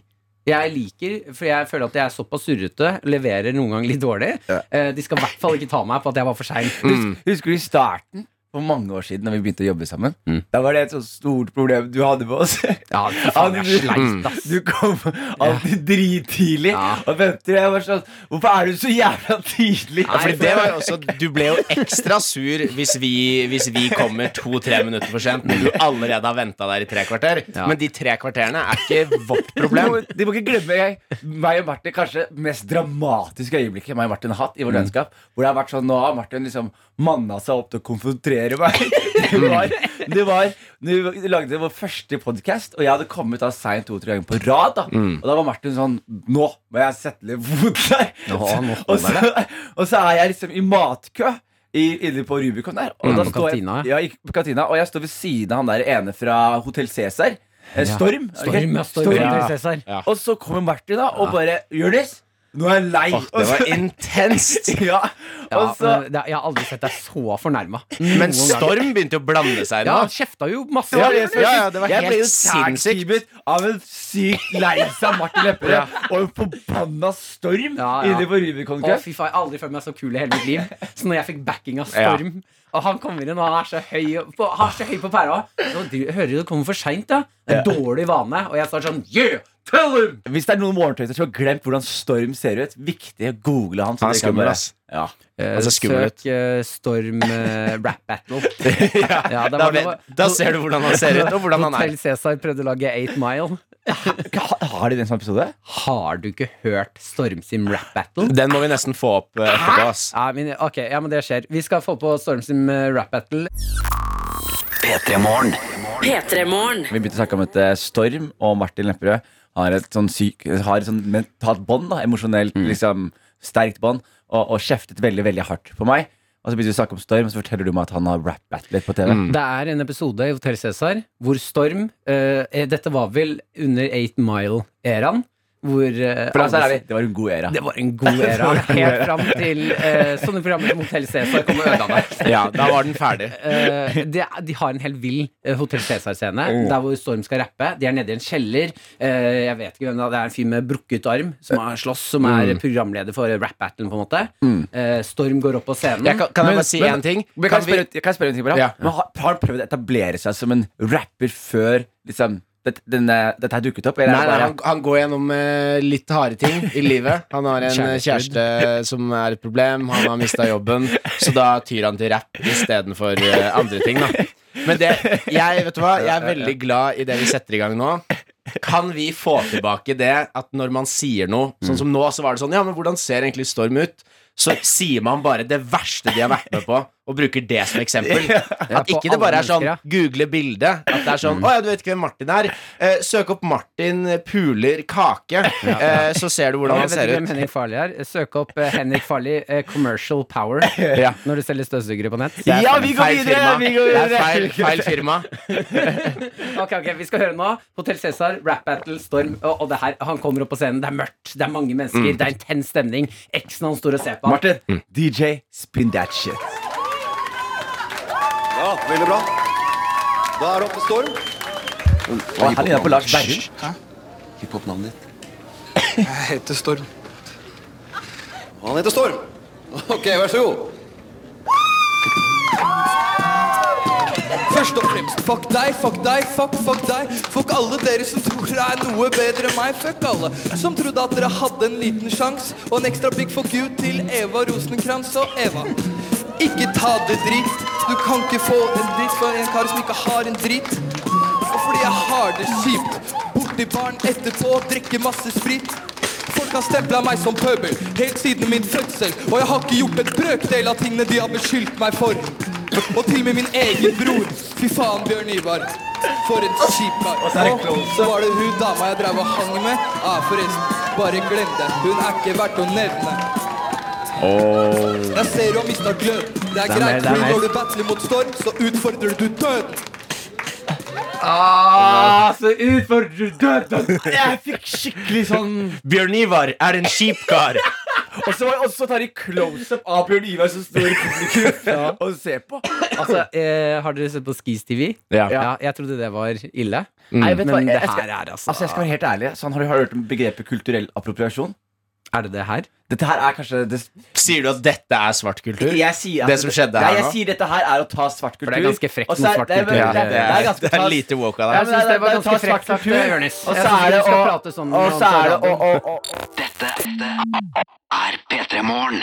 Jeg liker, for jeg føler at jeg er såpass surrete, leverer noen ganger litt dårlig. Eh, De skal i hvert fall ikke ta meg på at jeg var for sein. Husk, husker du i starten? For mange år siden, da vi begynte å jobbe sammen. Mm. Da var det et så stort problem du hadde med oss. Ja, faen, jeg sleit, ass. Du kom alltid drittidlig Ja. og ventet. Jeg var sånn Hvorfor er du så jævla tidlig? Ja, fordi det var jo også, Du ble jo ekstra sur hvis vi, hvis vi kommer to-tre minutter for sent når du allerede har venta der i tre kvarter. Ja. Men de tre kvarterene er ikke vårt problem. må, de må ikke glemme jeg, meg og Martin kanskje mest dramatiske øyeblikket meg og Martin har hatt i vårt vennskap. Hvor det har vært sånn Nå har Martin liksom manna seg opp til å konfrontere meg. Det var, det var vi lagde vår første podkast, og jeg hadde kommet da seint to-tre ganger på rad. da Og da var Martin sånn Nå må jeg sette litt fot der. Og, så, og så er jeg liksom i matkø. Inne på Rubicon der og Mm, da på står kantina, jeg, ja, på kantina Og jeg står ved siden av han der ene fra Hotell Cæsar. Eh, Storm. Storm, ja, storm, Storm. til Ja. Og så kommer Martin da og bare Jonis, nå er jeg lei. Det var intenst. ja. Ja, men det, jeg har aldri sett deg så fornærma. Men Storm begynte jo å blande seg Ja, han kjefta jo masse. ja, ja, ja, det var jeg helt ble jo tag-teamet av en sykt lei seg Martin Lepperød og en forbanna storm Ja, ja. inne på Å, Rubicon-kø. fy faen, Jeg har aldri følt meg så kul i hele mitt liv. Så når jeg fikk backing av Storm Og han kommer inn, og han er så høy på, han er så høy på pæra. Så du- Hører du det kommer for seint? Det er en dårlig vane. Og jeg står sånn Yeah! Tell him! Hvis det er noen morgentøyter som har glemt hvordan Storm ser ut, viktig å google han. så Han er skummel, bare- ass. Ja. Eh, Han ser skummel ut. Søk eh, Storm eh, rap battle. ja, ja, Da, var vet, da ser du hvordan han ser ut, og hvordan han Hotell er. Cæsar prøvde å lage 8 Mile. Ha- Har de den som episode? Har du ikke hørt Storm sin rap battle? Den må vi nesten få opp eh, etterpå. ass Ja, men, ok, ja, men det skjer. Vi skal få på Storm sin eh, rap battle. P3 Morgen. P3morgen. Vi begynte å snakke om et eh, Storm og Martin Lepperød har et sånn syk Har et sånn mentalt bånd, da, emosjonelt liksom sterkt bånd, og, og kjeftet veldig, veldig hardt på meg. Og så begynner vi å snakke om Storm, og så forteller du meg at han har rap-battlet på TV. Det er en episode i Hotell Cæsar hvor Storm eh, eh, Dette var vel under 8 Mile-æraen. Hvor eh, For da så er vi, Det var en god æra. Det var en god æra. Helt fram til uh, sånne programmer som Hotell Cæsar kom og ødela det. Ja, da var den ferdig. Uh, de, de har en helt vill eh, Hotell Cæsar-scene der hvor Storm skal rappe. De er nede i en kjeller. Uh, jeg vet ikke hvem det er. Det er en fyr med brukket arm som er slåss, som er programleder for rap-battlen, på en måte. Eh, Storm går opp på scenen. Jeg kan, kan jeg bare si én ting? Men kan, Kan vi, spørre, kan jeg spørre en ting på Ja. Men har, har prøvd å etablere seg som en rapper før liksom, det, denne, dette dukket opp? Eller Nei, bare, han, han går gjennom uh, litt harde ting i livet. Han har en kjæreste som er et problem, han har mista jobben, så da tyr han til rapp istedenfor uh, andre ting. Da. Men det, jeg, vet du hva, jeg er veldig glad i det vi setter i gang nå. Kan vi få tilbake det at når man sier noe Sånn som nå, så var det sånn Ja, men hvordan ser egentlig Storm ut? Så sier man bare det verste de har vært med på, og bruker det som eksempel. At ikke det bare er sånn google bildet. At det er sånn Å ja, du vet ikke hvem Martin er? Eh, søk opp Martin puler kake, eh, så ser du hvordan Jeg han vet ser ikke hvem ut. Henrik Farli er. Søk opp eh, Henrik Farli eh, Commercial Power Ja. når du selger støvsugere på nett. Ja, vi går feil videre, firma. vi går Det videre. er feil, feil firma. Ok, ok, Vi skal høre nå. Hotell Cæsar, rap battle, Storm. Og, og det her, Han kommer opp på scenen. Det er mørkt, det er mange mennesker, det er intens stemning. Eksen hans står og ser på. han. Martin, DJ, spin that shit. Ja, veldig bra. Da er det opp til Storm. Hva er det på Lars Berrum. Hiphop-navnet ditt? Jeg heter Storm. Han heter Storm. Ok, vær så god. Først og fremst, fuck deg, fuck deg, fuck, fuck deg. Fuck alle dere som tror dere er noe bedre enn meg. Fuck alle som trodde at dere hadde en liten sjans. Og en ekstra big fuck you til Eva Rosenkrantz og Eva. Ikke ta det dritt. Du kan ikke få en dritt for en kar som ikke har en dritt. Og fordi jeg har det kjipt. Borti barn etterpå, drikke masse sprit. Folk har stempla meg som pøbel helt siden min fødsel. Og jeg har ikke gjort en brøkdel av tingene de har beskyldt meg for. Og til og med min egen bror. Fy faen, Bjørn Ivar. For en kjip kar. Og så var det hun dama jeg drev og hang med. Ah, forresten, bare glem det. Hun er ikke verdt å nevne. Jeg ser du har mista glød. Det er er greit, for når du battler mot storm, så utfordrer du død. Ah, så utfordrer du døden! Jeg fikk skikkelig sånn Bjørn Ivar er en kjip kar. Og så, og så tar de close-up av Bjørn Ivar som står i publikum og ser på. Altså, eh, har dere sett på Skis TV? Ja. Jeg trodde det var ille. Nei, vet du hva, jeg- det jeg skal- er altså, Altså, jeg skal være helt ærlig. Sånn, har du hørt om begrepet kulturell appropriasjon? Er det det her? Dette her er kanskje det Sier du at dette er svart kultur? Jeg sier at Det som skjedde her nå? jeg sier dette her er å ta svart kultur. For det er ganske frekt er- svart kultur. det er- det, det er ganske det er lite woke av Jeg deg. syns det var ganske frekt sagt, Jonis. og så er det å- Dette er P3 Morgen.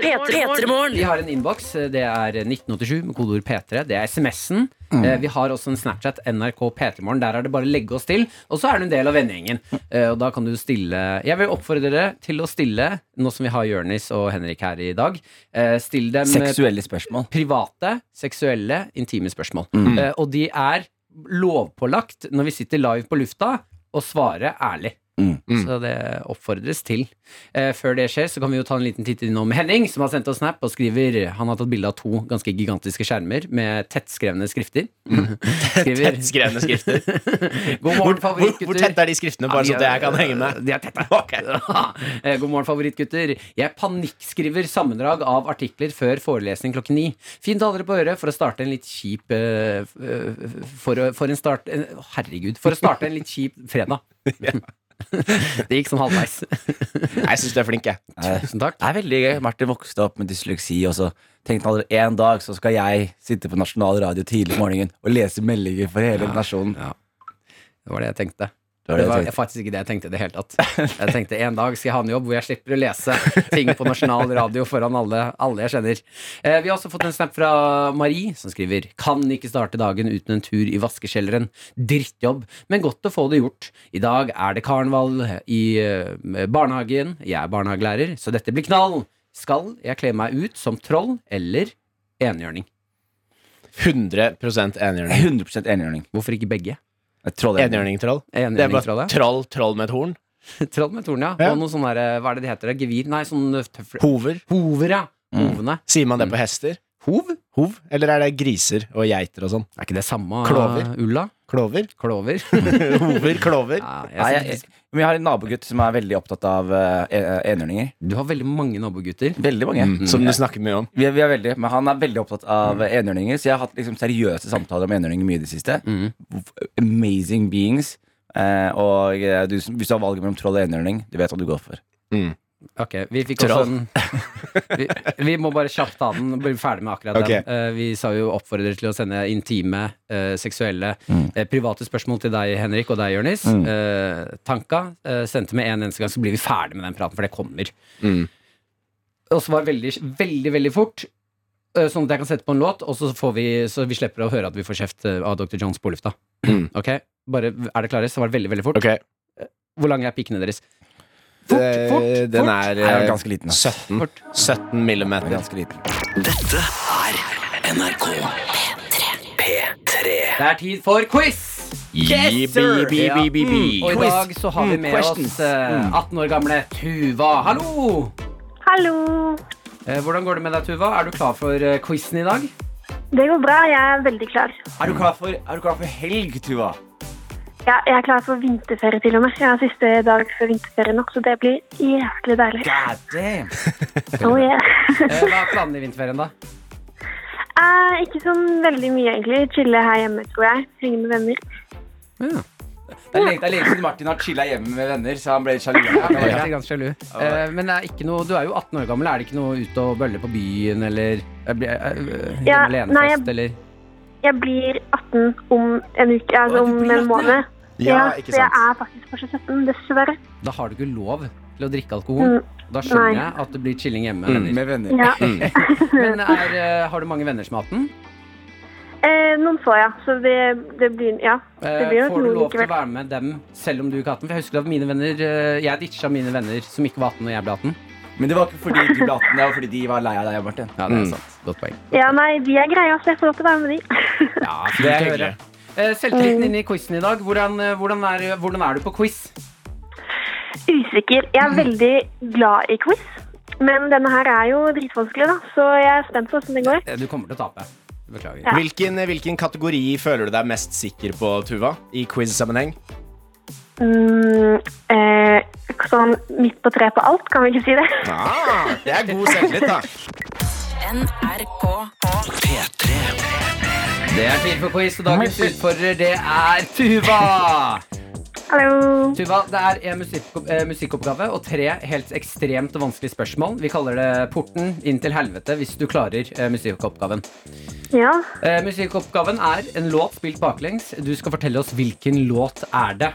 P3morgen. Vi har en innboks. Det er 1987 med kodeord P3. Det er SMS-en. Eh, Vi har også en Snapchat NRK P3morgen. Der er det bare å legge oss til. Og så er du en del av vennegjengen. Eh, Og da kan du stille Jeg vil oppfordre dere til å stille, nå som vi har Jørnis og Henrik her i dag, eh, still dem Seksuelle spørsmål. private, seksuelle, intime spørsmål. Mm. Eh, og de er lovpålagt når vi sitter live på lufta, å svare ærlig. Mm. Så det oppfordres til. Eh, før det skjer, så kan vi jo ta en liten titt innom Henning, som har sendt oss snap og skriver Han har tatt bilde av to ganske gigantiske skjermer med tettskrevne skrifter. skriver Tettskrevne skrifter. God Hvor, morgen, hvor, favorittgutter. hvor tett er de skriftene, bare så at jeg kan henge med? De er tette. Ok. Eh, God morgen, favorittgutter. Jeg panikkskriver sammendrag av artikler før forelesning klokken ni. Fint å ha dere på øret for å starte en litt kjip uh, for, for en start Herregud. For å starte en litt kjip fredag. Det gikk sånn halvveis. Jeg syns du er flink, jeg. Tusen takk. Det er veldig gøy. Martin vokste opp med dysleksi, og så tenkte han at en dag så skal jeg sitte på nasjonal radio tidlig på morgenen og lese meldinger for hele nasjonen. Det var det jeg tenkte. Det var Det var faktisk ikke det jeg tenkte i det hele tatt. Jeg tenkte en dag skal jeg ha en jobb hvor jeg slipper å lese ting på nasjonal radio foran alle, alle jeg kjenner. Eh, vi har også fått en snap fra Marie, som skriver Kan ikke starte dagen uten en tur i vaskekjelleren. Drittjobb, men godt å få det gjort. I dag er det karneval i eh, barnehagen. Jeg er barnehagelærer, så dette blir knall. Skal jeg kle meg ut som troll eller enhjørning? 100% enhjørning. 100% enhjørning. Hvorfor ikke begge? Jeg tror det. Enhjørningtroll. Det er bare troll, troll med et horn. Troll med torn, ja. Ja. Og noe sånn der, hva er det de heter? Gevir? Nei, sånn tøfler. Hover. Hover, ja. Mm. Hovene. Sier man det på hester? Hov? Hov? Eller er det griser og geiter og sånn? Er ikke det samme Klover. ulla? Klover? Klover. Hover? Klover? ja, Nei, jeg, jeg, vi har en nabogutt som er veldig opptatt av uh, enhjørninger. du har veldig mange nabogutter. Veldig mange. Mm, som du snakker mye om. Vi er, vi er veldig, men han er veldig opptatt av enhjørninger, så jeg har hatt liksom, seriøse samtaler om enhjørninger mye i det siste. Mm. Amazing beings. Uh, og du, hvis du har valget mellom troll og enhjørning, du vet hva du går for. Ok, vi fikk Troll. også en vi, vi må bare kjapt ta den og bli ferdig med akkurat okay. den. Uh, vi sa jo oppfordrer til å sende intime, uh, seksuelle, Mm. uh, private spørsmål til deg, Henrik, og deg, Jonis. Mm. Eh, Tanka sendte med en eneste gang, så blir vi ferdig med den praten, for det kommer. Mm. Og så var det veldig, veldig, veldig fort. Sånn at jeg kan sette på en låt, og så, får vi, så vi slipper å høre at vi får kjeft av Dr. Jones på lufta. Mm. Ok, bare, Er det klare? Så var det veldig, veldig fort. Ok. Hvor lang er pikkene deres? Fort, Eh, fort, Den er er eh, ganske liten. 17, 17 millimeter. Ganske liten. Dette er NRK P3. Det er tid for quiz! Yes, sir! Ja. Mm, Og i Quiz. dag så har vi Mm, med questions. oss eh, 18 år gamle Tuva. Hallo! Hallo. Eh, Hvordan går det med deg, Tuva? Er du klar for quizen i dag? Det går bra. Jeg er veldig klar. Er du klar for, er du klar for helg, Tuva? Ja, jeg er klar for vinterferie til og med. Jeg har siste dag før vinterferie nå, så det blir jævlig deilig. God damn. Oh, yeah. Eh, Hva er planene i vinterferien, da? Eh, ikke sånn veldig mye, egentlig. Chille her hjemme, tror jeg. Henge med venner. Ja. Det er lenge, det er lenge siden Martin har chilla hjemme med venner, så han ble sjalu. Ja, ja. Eh, Men det er ikke noe, du er jo 18 år gammel. Er det ikke noe ut og bølle på byen, eller uh, Ja, alenefest, nei, jeg- eller Jeg blir 18 om en uke, altså om en måned. Ja, ikke sant. så jeg er faktisk fortsatt 17, dessverre. Da har du ikke lov til å drikke alkohol. Mm, Da skjønner nei. jeg at det blir chilling hjemme med Mm, venner. med venner. Ja. Men er, eh, har du mange venner som er 18? Eh, noen få, ja. Så det, det blir Ja. Det Eh, blir eh, Får du lov til å være med dem selv om du ikke er 18? For jeg husker at mine venner eh, Jeg ditcha mine venner som ikke var 18 når jeg ble 18. Men det var ikke fordi du ble 18, det var fordi de var lei av deg, Martin. Ja, det er Mm. sant. Godt poeng. Ja, nei, de er greie, så jeg får lov til å være med de. Ja, Det er hyggelig. Eh, Selvtilliten inne i quizen i dag. Hvordan, eh, hvordan, er, hvordan er du på quiz? Usikker. Jeg er veldig glad i quiz. Men denne her er jo dritvanskelig, da, så jeg er spent på hvordan det går. Eh, Du kommer til å tape. Beklager. Ja. Hvilken, hvilken kategori føler du deg mest sikker på, Tuva? I quiz-sammenheng? Mm, eh, sånn midt på tre på alt, kan vi ikke si det? Ah, det er god selvtillit, da. NRK P3. Det er tid for quiz, og dagens utfordrer det er Tuva. Hallo. Tuva, Det er en musikk, eh, musikkoppgave og tre helt ekstremt vanskelige spørsmål. Vi kaller det Porten inn til helvete hvis du klarer eh, musikkoppgaven. Ja. Eh, musikkoppgaven er en låt spilt baklengs. Du skal fortelle oss hvilken låt er det.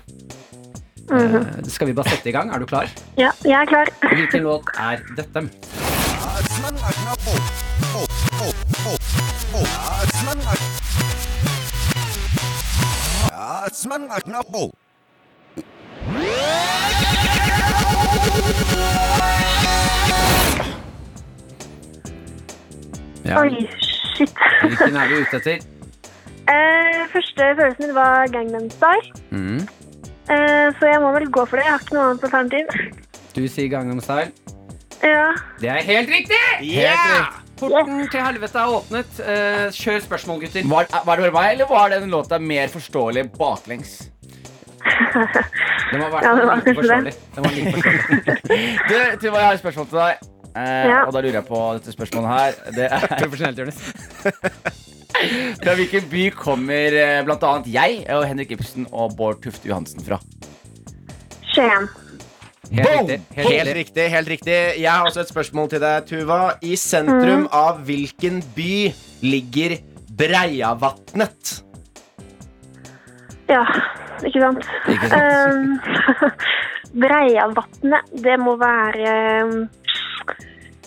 Eh, skal vi bare sette i gang? Er du klar? ja, jeg er klar. Hvilken låt er dette? Ja. Oi, shit. Hvilken er du ute etter? Eh, første følelsen min var Gangnam Style, Mm. Eh, så jeg må vel gå for det. Jeg har ikke noe annet alternativ. Du sier Gangnam Style. Ja. Det er helt riktig! Yeah! Porten til helvete er åpnet. Eh, kjør spørsmål, gutter. Var, var det bare meg, eller var den låta mer forståelig baklengs? Den var Ja, det var like forståelig. Den var like forståelig. Du, Tuva, jeg har et spørsmål til deg. Eh, Ja. Og da lurer jeg på dette spørsmålet her. Det er Profesjonelt, Jonis. Fra hvilken by kommer bl.a. blant annet jeg og Henrik Ibsen og Bård Tufte Johansen fra? Skien. Helt riktig. Helt Helt riktig. helt riktig Jeg har også et spørsmål til deg, Tuva. I sentrum av hvilken by ligger Breiavatnet? Ja, ikke sant? Ikke sant? Um, Breiavatnet, det må være um,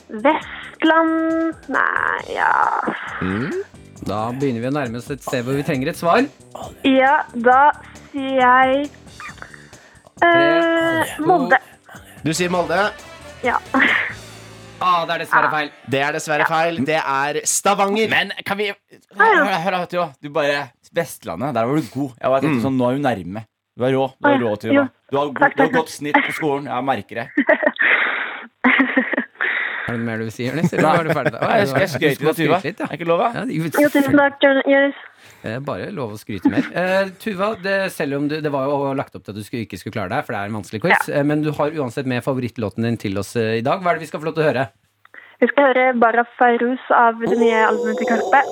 Vestland Nei, ja Da begynner vi å nærme oss et sted hvor vi trenger et svar. Ja, da sier jeg eh, Molde. Du sier Molde. Ja. Ah, det er dessverre feil. Det er dessverre feil. Det er Stavanger. Men kan vi Hør, hør, hør. Du bare Vestlandet, der var du god. Jeg var sånn, Nå er hun nærme. Du er rå. Du er rå, til. Du har, god, du har godt snitt på skolen. Jeg merker det. Er det noe mer du vil si, Jonis? Eller var du ferdig? jeg skal- jeg skrøt Du må av skryte litt, ja. Er ikke lov, da? Ja, Jo, jo, tusen takk, Jonis. Eh, Bare lov å skryte mer. Eh, Tuva, det, selv om du, det var jo lagt opp til at du skulle, ikke skulle klare deg, for det er en vanskelig quiz, eh, men du har uansett med favorittlåten din til oss eh, i dag. Hva er det vi skal få lov til å høre? Vi skal høre Bara Fairuz av det nye albumet til Karpe.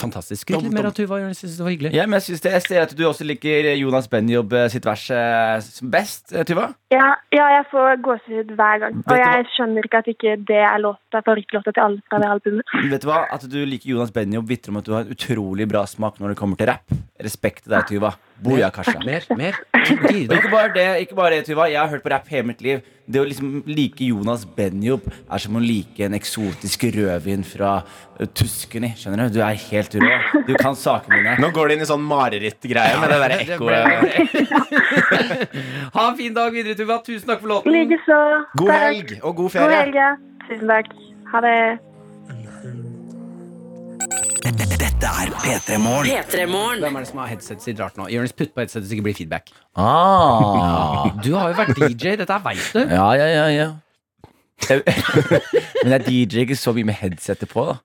Fantastisk. Skryt litt mer av Tuva. Jeg synes det var hyggelig. Ja, men jeg, synes det, jeg ser at du også liker Jonas Benjob eh, sitt vers eh, som best, eh, Tuva. Ja, ja, jeg får gåsehud hver gang. Vet Og jeg skjønner ikke at ikke det er låta, favorittlåta til alle fra det albumet. Vet du hva? At du liker Jonas Benjob, vitner om at du har en utrolig bra smak når det kommer til rapp. Respekt til deg, Tuva. Boja, Kasha. Mer, mer. Ikke bare det, ikke bare det, Tuva. Jeg har hørt på rapp hele mitt liv. Det å liksom like Jonas Benjob er som å like en eksotisk rødvin fra Tuskeni. Skjønner du? Du er helt rå. Du kan sakene mine. Nå går det inn i sånn marerittgreie med det derre ekkoet. Ha en fin dag videre, Tuva. Tusen takk for låten. Likeså. God Takk. helg og god God ferie. helg, ja. Tusen takk. Ha det. Dette er P3 Morgen. P3morgen. Hvem er det som har headset sitt rart nå? Jonis, putt på headsetet så det ikke blir feedback. Ah. Du har jo vært DJ, dette veit du. Ja, ja, ja, ja. Men jeg DJ ikke så mye med headsetet på, da.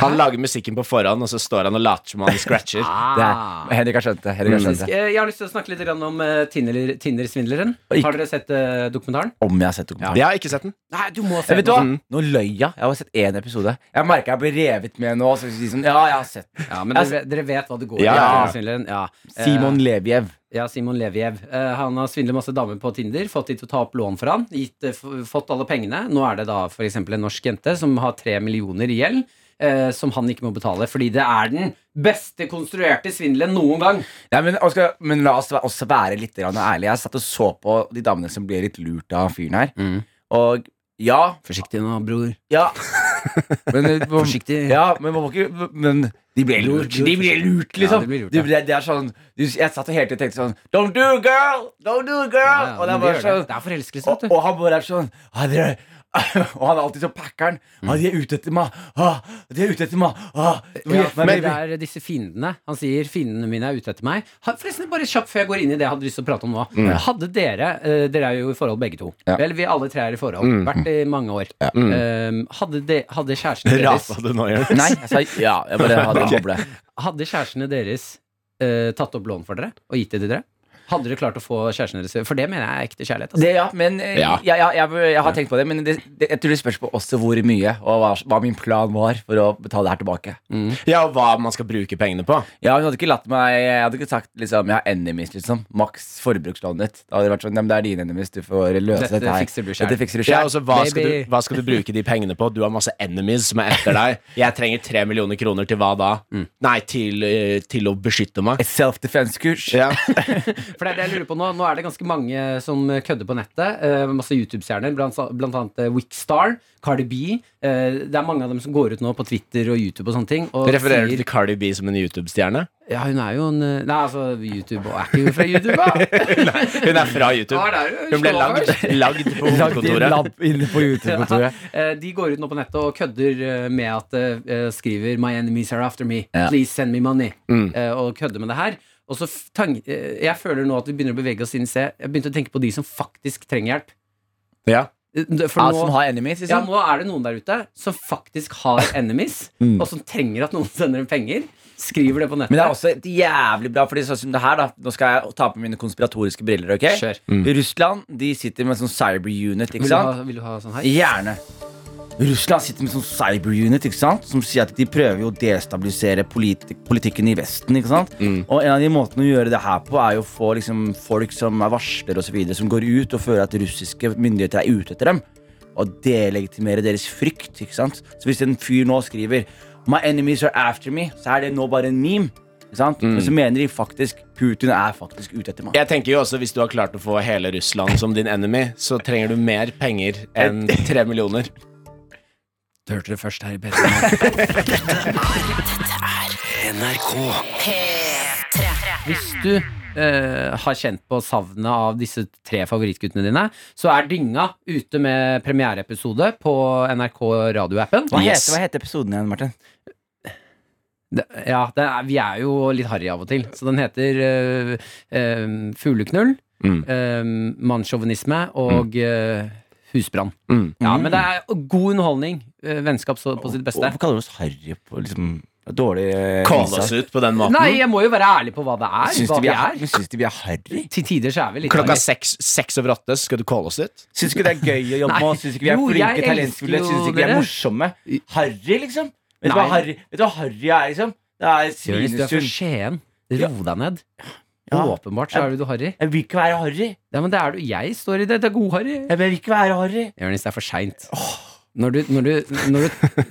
Han lager musikken på forhånd, og så står han og later som han scratcher. Det er, Henrik har skjønt det. Henrik har skjønt det. Jeg har lyst til å snakke litt om eh, Tinder- Tinder-svindleren. Tinder Har dere sett eh, dokumentaren? Om jeg har sett dokumentaren. Jeg har ikke sett den. Nei, du må Eh, Vet du hva? Mm. Nå løy jeg. Jeg har sett én episode. Jeg merker jeg blir revet med nå. Så jeg sånn, ja, jeg har sett. Ja, men dere, dere vet hva det går i. Ja, ja, ja. Ja. Eh, Simon Leviev. Ja, Simon Leviev. Eh, han har svindlet masse damer på Tinder, fått de til å ta opp lån for han, gitt, eh, fått alle pengene. Nå er det da eksempel en norsk jente som har tre millioner i gjeld, eh, som han ikke må betale, fordi det er den beste konstruerte svindelen noen gang. Ja, men, Oscar, men la oss også være litt ærlig ærlige. Jeg satt og så på de damene som ble litt lurt av fyren her. Mm. Og ja, Forsiktig nå, bror. ja Men, man, Forsiktig. Ja, men, man må ikke, men de ble lurt. De ble lurt, liksom. Ja, de ble lurt, De ja. det er sånn Jeg satt og hele tiden tenkte sånn Don't do it, girl! Don't do it, girl! Ja, og det er gjør sånn det. Det er forelskelse, og, vet du. og han bare er sånn ah, dere, Og han er alltid så packeren. Ah, de er ute etter meg! Ah, de er ute etter meg! Ah, Ja, men det er disse fiendene. Han sier fiendene mine er ute etter meg. Forresten, bare kjapt før jeg går inn i det jeg hadde lyst til å prate om nå. Hadde dere eh, Dere er jo i forhold begge to. Ja. Vel, vi alle tre er i forhold. Vært i mange år. Eh, hadde, de, hadde kjærestene deres Rasa du nå, Jonis? Nei, jeg sa ja. Jeg bare hadde en boble. Hadde kjærestene deres uh, tatt opp lån for dere og gitt det til dere? Hadde dere klart å få kjæresten deres For det mener jeg er ekte kjærlighet. Altså. Det, ja, men eh, Ja. Jeg, jeg, jeg, jeg har tenkt på det, men det, det, jeg tror det spørs på også hvor mye, og hva, hva min plan var for å betale det her tilbake. Ja, og hva man skal bruke pengene på. Ja, Hun hadde ikke latt meg Jeg hadde ikke sagt liksom, jeg har enemies, liksom. Maks forbrukslånet ditt. Da hadde det vært sånn, ja, men det er dine enemies, du får løse Dette dette her. fikser du selv. Dette fikser du Ja, selv. altså, hva, skal Baby. du, hva skal du bruke de pengene på? Du har masse enemies som er etter deg. Jeg trenger tre millioner kroner til hva da? Nei, til, eh, til å beskytte meg. Et self-defense-kurs. Ja. For det er det jeg lurer på nå Nå er det ganske mange som kødder på nettet. Eh, masse YouTube-stjerner, blant, blant annet eh, Wickstar, Cardi B. Eh, det er mange av dem som går ut nå på Twitter og YouTube og sånne ting. Og Refererer du sier, til Cardi B som en YouTube-stjerne? Ja, hun er jo en eh, Nei, altså, YouTube og Er ikke hun fra YouTube, da? Hun er fra YouTube. Ja, det er Hun ble lagd, lagd på hovedkontoret. inne på YouTube-kontoret. Eh, De går ut nå på nettet og kødder eh, med at eh, skriver 'My enemies are after me'. Please send me money. Mm. Eh, Og kødder med det her. Og så eh, Jeg føler nå at vi begynner å bevege oss inn i sted. Jeg begynte å tenke på de som faktisk trenger hjelp. Ja. Eh, For nå, som har enemies, ja, liksom. nå er det noen der ute som faktisk har enemies, Mm. og som trenger at noen sender dem penger. Skriver det på nettet. Men det er også jævlig bra, Fordi sånn som det her da Nå skal jeg ta på mine konspiratoriske briller. ok? Mm. Russland de sitter med en sånn cyber-unit. ikke Vil du, ha, vil du ha sånn her? Gjerne. Russland sitter med sånn cyber-unit ikke sant? som sier at de prøver å destabilisere politi politikken i Vesten. ikke sant? Og En av de måtene å gjøre det her på, er jo å få liksom, folk som er varsler og så videre, som går ut og føler at russiske myndigheter er ute etter dem. Og delegitimere deres frykt. ikke sant? Så hvis en fyr nå skriver My enemies are after me, så er det nå bare en meme. Sant? Men så mener de faktisk Putin er faktisk ute etter meg. Jeg tenker jo også Hvis du har klart å få hele Russland som din enemy, så trenger du mer penger enn tre millioner. Du hørte det først her i P3. NRK. Hvis du Uh, har kjent på savnet av disse tre favorittguttene dine, så er Dynga ute med premiereepisode på NRK radioappen. Hva, Yes. heter, hva heter episoden igjen, Martin? Det, ja, det er, vi er jo litt harry av og til. Så den heter uh, uh, Fugleknull, Mm. mannssjåvinisme og eh, husbrann. Mm. Ja, men det er god underholdning. eh, vennskap så, på sitt beste. Hvorfor kaller du oss harry på liksom, dårlig eh, oss ut på den måten. Nei, jeg må jo være ærlig på hva det er. Syns hva de vi vi er, er. syns de vi er harry? Til tider så er vi litt Klokka seks, seks over åtte skal du kalle oss ut. Syns ikke det er gøy å jobbe med oss? Syns ikke vi er Jo, flinke, talentfulle? Syns ikke vi er morsomme? Harry, liksom? Vet du hva harry, er, liksom? Det er Svinesund. Ro deg ned. Ja. Åpenbart så er du harry. Jeg vil ikke være harry. Ja, men det er du. Jeg står i det. Det er god-harry. Jeg vil ikke være harry. Jonis, det er for seint. Når du, når du, når du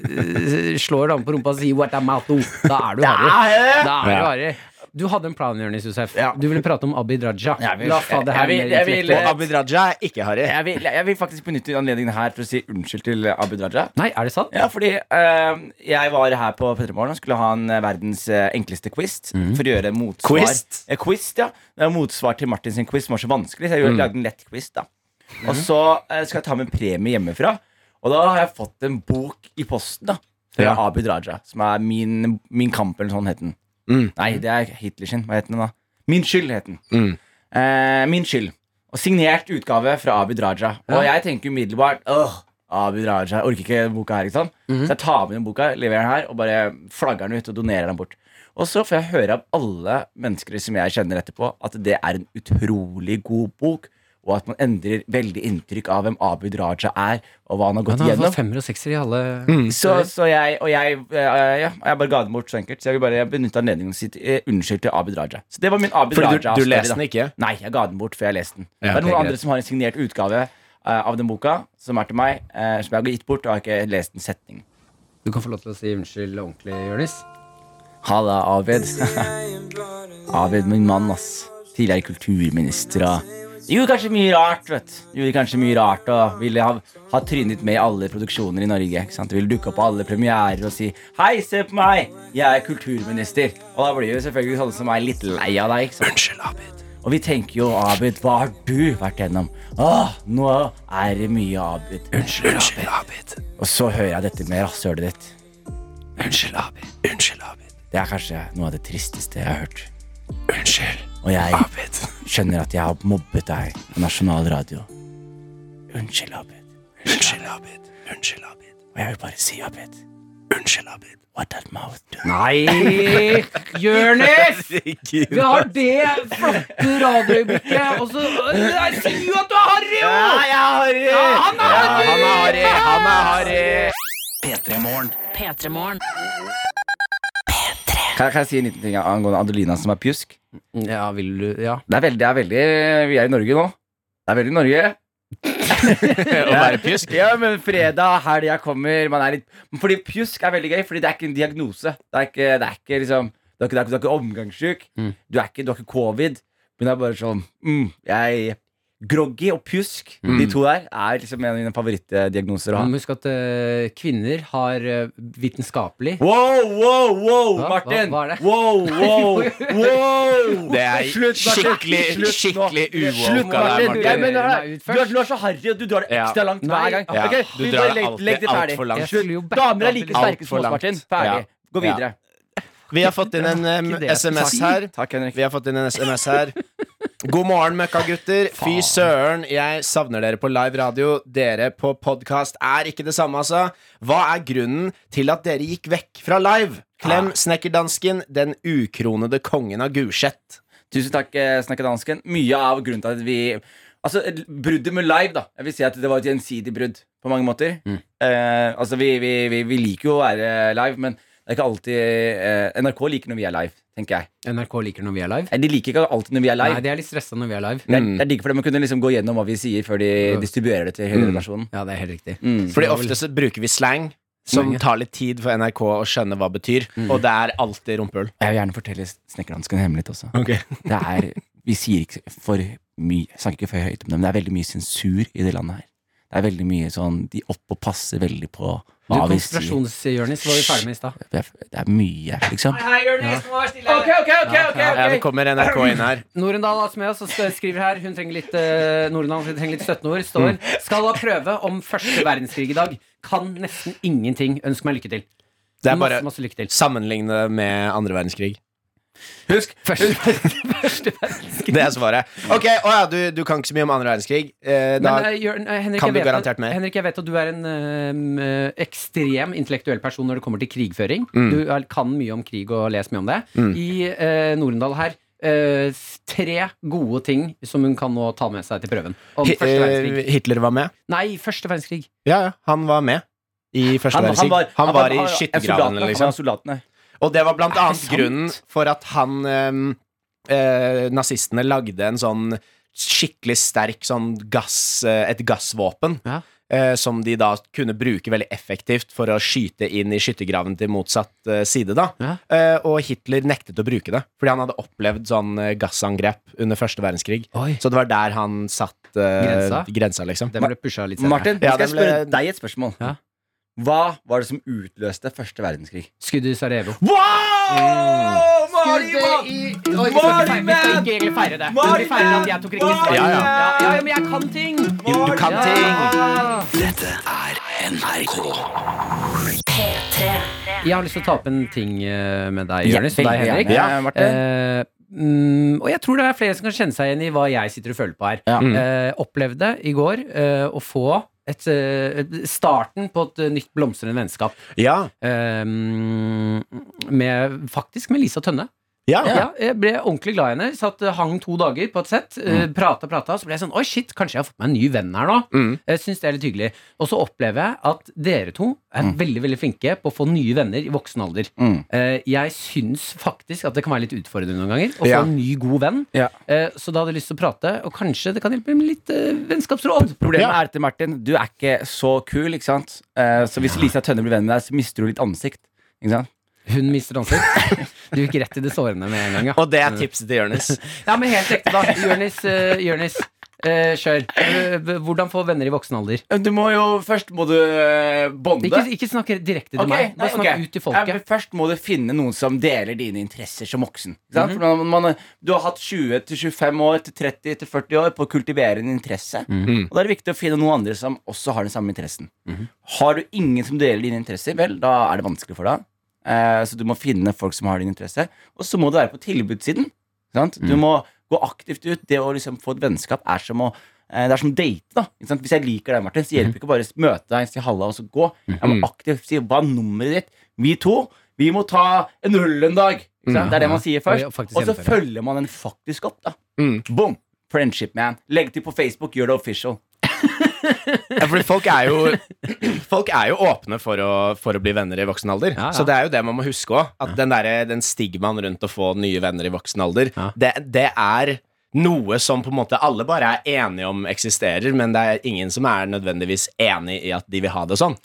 øh, slår damen på rumpa og sier 'what am I do', da er du harry. Da er du harry. Du hadde en plan, Jonis Josef. Ja. Du ville prate om Abid Raja. Jeg vil- La oss ta det her jeg vil- jeg vil- Og Abid Raja er ikke harry. Jeg vil, jeg vil faktisk benytte anledningen her for å si unnskyld til Abid Raja. Nei, er det sant? Ja, fordi eh, jeg var her på Petremorgen og skulle ha en eh, verdens eh, enkleste quiz. For å gjøre motsvar Quist? Eh, quiz, ja. Motsvar til Martin sin quiz som var så vanskelig. Så jeg lagde en lett quiz. da Og så eh, skal jeg ta med en premie hjemmefra. Og da har jeg fått en bok i posten da fra Ja. Abid Raja, som er Min, min kamp, eller sånn het den. Mm. Nei, det er Hitler sin. Hva het den da? Min skyld het den. Mm. Eh, min skyld. Og signert utgave fra Abid Raja. Og jeg tenker umiddelbart Åh, Abid Raja. Jeg orker ikke boka her. ikke sant? Så jeg tar med den boka, leverer den her og bare flagger den ut og donerer den bort. Og så får jeg høre av alle mennesker som jeg kjenner etterpå, at det er en utrolig god bok. Og at man endrer veldig inntrykk av hvem Abid Raja er, og hva han har gått igjennom. Han har fått femmer og sekser i alle Så, så jeg og jeg, eh, ja, jeg bare ga den bort så enkelt. Så jeg vil bare benytte anledningen til å si eh, unnskyld til Abid Raja. Så det var min Abid Raja. Fordi du, du leste den ikke? Nei, jeg ga den bort før jeg leste den. Ja, det er noen okay, andre som har en signert utgave uh, av den boka, som er til meg, uh, som jeg har gitt bort, og har ikke lest en setning. Du kan få lov til å si unnskyld ordentlig, Jonis. Halla, Abid. Abid, min mann, ass. Tidligere kulturminister og Gjorde kanskje mye rart, vet. Gjorde kanskje mye rart og ville ha, ha trynet med i alle produksjoner i Norge. ikke sant? Ville dukke opp på alle premierer og si 'Hei, se på meg! Jeg er kulturminister'. Og da blir jo selvfølgelig sånne som meg litt lei av deg. ikke sant? Unnskyld, Abid. Og vi tenker jo, Abid, hva har du vært gjennom? Åh, nå er det mye, Abid. Unnskyld, Unnskyld, Abid. Og så hører jeg dette med rasshølet ditt. Unnskyld, Abid. Unnskyld, Abid. Det er kanskje noe av det tristeste jeg har hørt. Unnskyld, Og jeg Abid. Skjønner at jeg har mobbet deg på nasjonal radio. Unnskyld, Abid. Unnskyld, Abid. Unnskyld, Abid. Og jeg vil bare si, Abid, Unnskyld, Abid. What that mouth do? Nei! Jonis! Vi har det flotte radioøyeblikket, og så Jeg sier jo at du er harry, jo! jeg er harry! Ja, han er harry! Han er harry! Han er harry! P3 Morgen. P3morgen. Kan, kan jeg si en liten ting angående Adelina som er pjusk? Ja, vil du Ja. Det er veldig, det er veldig Vi er i Norge nå. Det er veldig Norge. Å være pjusk? Ja, men fredag, helga kommer man er litt, Fordi pjusk er veldig gøy, Fordi det er ikke en diagnose. Det er ikke, det er ikke liksom Du er ikke, du er ikke, du er ikke omgangssjuk. Mm. Du, er ikke, du har ikke covid. Men det er bare sånn mm, Jeg Groggy og pjusk, Mm. de to der, er liksom en av mine favorittdiagnoser å ha. Men husk at eh, kvinner har eh, vitenskapelig Wow, wow, wow, Hva? Martin! Hva- hva er det? Wow, wow, wow! Det er Slutt, Martin. skikkelig, Slutt nå. skikkelig Slutt, av deg, Martin. Jeg Martin. mener ut Du er, først. du er så harry, og du drar det Ja. ekstra langt hver gang. Ja, Ok, du vi drar bare det legg, alltid legg det ferdig. altfor langt. Jeg skulle jo Slutt. Damer er like sterke som oss, langt. Martin. Ferdig. Ja. Gå videre. Vi har fått inn en em, Ikke det jeg SMS her. Takk, Henrik. Vi har fått inn en SMS her. God morgen, møkkagutter. Fy søren, jeg savner dere på live radio. Dere på podkast er ikke det samme, altså. Hva er grunnen til at dere gikk vekk fra live? Klem snekkerdansken, den ukronede kongen av Gulset. Tusen takk, eh, Snekkerdansken. Mye av grunnen til at vi Altså, Bruddet med live, da. Jeg vil si at det var et gjensidig brudd på mange måter. Mm. Eh, altså, vi, vi, vi, vi liker jo å være live, men det er ikke alltid eh, NRK liker når vi er live, tenker jeg. NRK liker når vi er live. De liker ikke alltid når vi er live. Nei, de er litt stressa når vi er live. Det er, Mm. det er digg for dem å kunne liksom gå gjennom hva vi sier, før de distribuerer det til hele Mm. redaksjonen. Ja, det er helt riktig. Mm. Fordi ofte så bruker vi slang. Som tar litt tid for NRK å skjønne hva det betyr. Mm. Og det er alltid rumpehull. Jeg vil gjerne fortelle Snekkerdansken en hemmelighet også. Okay. Det er, Vi sier ikke for mye snakker ikke for høyt om det, men det er veldig mye sensur i det landet her. Det er veldig mye sånn De opp og passer veldig på Du, hva vi sier. Konspirasjonsjørnis var vi ferdig med i stad. Det er, det er mye, liksom. Ja, det kommer NRK inn her. Norendal er med oss og skriver her Hun trenger litt, uh, Norendal trenger litt støttende ord. Står Skal ha prøve om første verdenskrig i dag. Kan nesten ingenting. Ønsk meg lykke til. Det er bare masse, masse lykke til. sammenligne med andre verdenskrig. Husk, Første, første verdenskrig. Det er svaret. Ok, å ja, du, du kan ikke så mye om andre verdenskrig. Eh, da, Men, uh, Jørn, uh, Henrik, kan du garantert mer. Henrik, jeg vet at du er en eh, ekstrem intellektuell person når det kommer til krigføring. Mm. Du er, kan mye om krig og leser mye om det. Mm. I uh, Norendal her Uh, tre gode ting som hun kan nå ta med seg til prøven. Hitler var med. Nei, første verdenskrig. Ja, ja, han var med i første Han, han verdenskrig. var, Han var i han- skyttergravene, soldatene, Han liksom. var soldatene. Og det var blant det annet sant? grunnen for at han ehm, eh, Nazistene lagde en sånn skikkelig sterk sånn gass, eh, et gassvåpen. Ja. eh, som de da kunne bruke veldig effektivt for å skyte inn i skyttergraven til motsatt eh, side. da Ja. Eh, Og Hitler nektet å bruke det, fordi han hadde opplevd sånn eh, gassangrep under første verdenskrig. Oi. Så det var der han satt eh, Grensa? grensa liksom. Den ble pusha litt senere. Martin, Ja, nå skal jeg ble- spørre deg et spørsmål. Ja. Hva var det som utløste første verdenskrig? Skuddet i Sarajevo. Wow! Skuddet i Oi, ikke feire- vi skal ikke egentlig feire det. Men vi feirer at jeg tok riktig svar. Ja, ja. ja, ja, men jeg kan ting! Du, du kan ting! Dette er NRK. P3. Jeg har lyst til å ta opp en ting eh, med deg, Jonis, og deg, Henrik. Ja, Martin. Eh, mm, og jeg tror det er flere som kan kjenne seg igjen i hva jeg sitter og føler på her. Ja. Mm. Eh, opplevde i går eh, å få et, eh, starten på et eh, nytt blomstrende vennskap. Ja. Um, med, faktisk med Lisa Tønne. Ja. Ja, jeg ble ordentlig glad i henne. Satt, eh, hang to dager på et sett. Mm. Prata, prata. Så ble jeg sånn Oi, shit, kanskje jeg har fått meg en ny venn her nå. Mm. Jeg synes det er litt hyggelig. Og så opplever jeg at dere to er veldig veldig flinke på å få nye venner i voksen alder. Mm. Eh, Jeg syns faktisk at det kan være litt utfordrende noen ganger å få Ja. en ny, god venn. Ja. Eh, Så da hadde jeg lyst til å prate, og kanskje det kan hjelpe med litt eh, vennskapsråd. Problemet Ja. er til Martin, du er ikke så kul, ikke sant? Eh, så hvis Lisa Tønne blir venn med deg, så mister du litt ansikt. Ikke sant? Hun mister ansikt. Du gikk rett i det sårende med en gang, ja. Og det er tipset til Jonis. Ja, men helt ekte, da. Jonis, uh, Jonis Uh, kjør. Eh, hvordan få venner i voksen alder? Du må jo Først må du bonde. Ikke, ikke snakk direkte til okay, meg. Bare snakk okay. ut til folket. Ja, først må du finne noen som deler dine interesser som voksen. Mm sant? For man, man, du har hatt 20-25 år til 30-40 år på å kultivere en interesse. Mhm. Og da er det viktig å finne noen andre som også har den samme interessen. Mhm. Har du ingen som deler dine interesser, vel, da er det vanskelig for deg. Eh, så du må finne folk som har din interesse. Og så må du være på tilbudssiden. Sant? Du Mhm. må gå aktivt ut. Det å liksom få et vennskap er som å eh, Det er som date, da. Hvis jeg liker deg, Martin, så hjelper det ikke bare å møte deg, si halla og så gå. Jeg må aktivt si hva er nummeret ditt. Vi to, vi må ta en øl en dag. Det er det man sier først. Og så følger man den faktisk opp, da. Mm. Boom. Friendship, man. Legg til på Facebook, gjør det official. Ja, fordi folk er jo Folk er jo åpne for å, for å bli venner i voksen alder. Ja, ja. Så det er jo det man må huske òg. At den, der, den stigmaen rundt å få nye venner i voksen alder, det, det er noe som på en måte alle bare er enige om eksisterer, men det er ingen som er nødvendigvis enig i at de vil ha det sånn.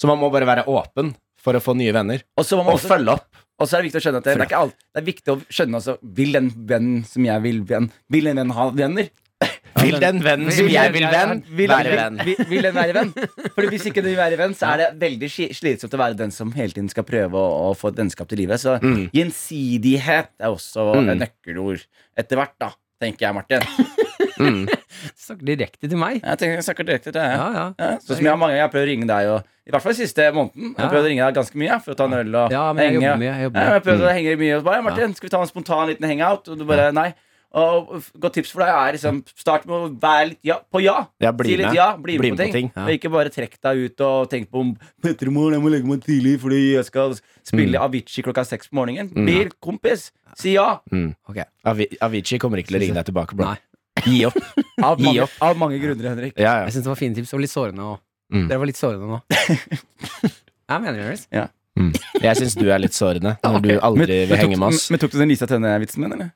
Så man må bare være åpen for å få nye venner. Og så må man Og også følge opp. Og så er det viktig å skjønne at det, det, er ikke alt, det er viktig å skjønne også Vil den vennen som jeg vil venn Vil en venn ha venner? Vil den vennen som jeg vil venn, være venn? vil, vil den være venn? Fordi hvis ikke den vil være venn, så er det veldig slitsomt å være den som hele tiden skal prøve å, å få et vennskap til livet. Så Mm. gjensidighet er også Mm. nøkkelord etter hvert, da. Tenker jeg, Martin. Mm. Snakker direkte til meg. Jeg tenker jeg snakker direkte til deg. Ja, ja. Ja, sånn som jeg har mange ganger prøvd å ringe deg og, I hvert fall siste måneden. Jeg har prøvd å ringe deg ganske mye for å ta en øl og Ja, men jeg henge. jobber mye. Jeg jobber Ja, jeg prøvd å henge mye og bare Martin, skal vi ta en spontan liten hangout? Og du bare nei. Og godt tips for deg er liksom start med å være litt ja, på ja. Ja, bli si litt med. ja, bli, med på ting. Ja. Og ikke bare trekk deg ut og tenk på om Petremorgen, jeg må legge meg tidlig fordi jeg skal spille Avicii klokka seks på morgenen. Bli kompis. Si ja. Mm. Okay. Avi Avicii kommer ikke til å ringe deg tilbake, bro. Nei. Gi opp. Av Gi mange, opp. av mange grunner, Henrik. Ja, ja. Jeg syns det var fine tips og litt sårende òg. Mm. Dere var litt sårende nå. jeg mener det. Ja. Mm. Jeg syns du er litt sårende når du aldri vil henge med oss. Men tok du den Lisa Tønne-vitsen min, eller?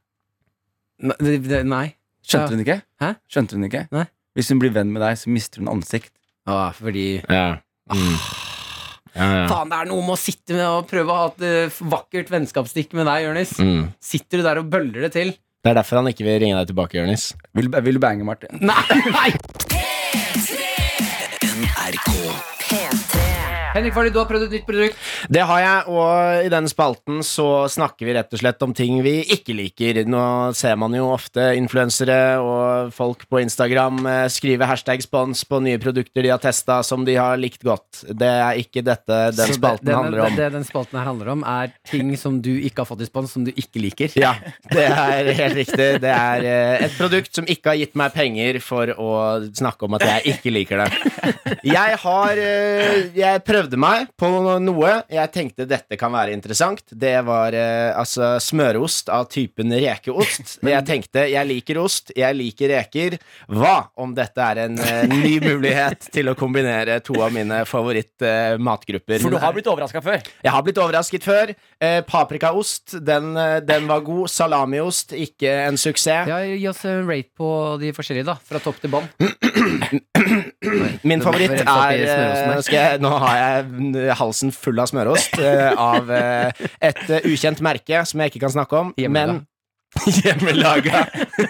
Nei. Skjønte Ja. hun ikke? Hæ? Skjønte hun ikke? Nei. Hvis hun blir venn med deg, så mister hun ansikt. Ah, fordi Ja. Mm. Ja, ja. Faen, det er noe med å sitte med og prøve å ha et eh, vakkert vennskapsstikk med deg, Jonis. Mm. Sitter du der og bøller det til? Det er derfor han ikke vil ringe deg tilbake, Jonis. Vil, vil du bange, Martin? Nei! nei Henrik Farley, du har prøvd et nytt produkt. Det har jeg, og i denne spalten så snakker vi rett og slett om ting vi ikke liker. Nå ser man jo ofte influensere og folk på Instagram eh, skrive hashtag spons på nye produkter de har testa som de har likt godt. Det er ikke dette den Så spalten det, handler om. Det, det den spalten her handler om, er ting som du ikke har fått i spons, som du ikke liker. Ja, det er helt riktig. Det er eh, et produkt som ikke har gitt meg penger for å snakke om at jeg ikke liker det. Jeg har eh, Jeg prøvde meg på noe. Jeg tenkte dette kan være interessant. Det var eh, altså smørost av typen rekeost. Jeg tenkte jeg liker ost, jeg liker reker. Hva om dette er en eh, ny mulighet til å kombinere to av mine favoritt-matgrupper? For du har blitt overraska før. Jeg har blitt overrasket før. Eh, paprikaost, den, eh, den var god. Salamiost, ikke en suksess. Ja, Gi oss en rate på de forskjellige, da. Fra topp til bånn. Min favoritt er eh, jeg, Nå har jeg halsen full av smørost eh, av eh, et ukjent merke som jeg ikke kan snakke om. Men Hjemmelaga.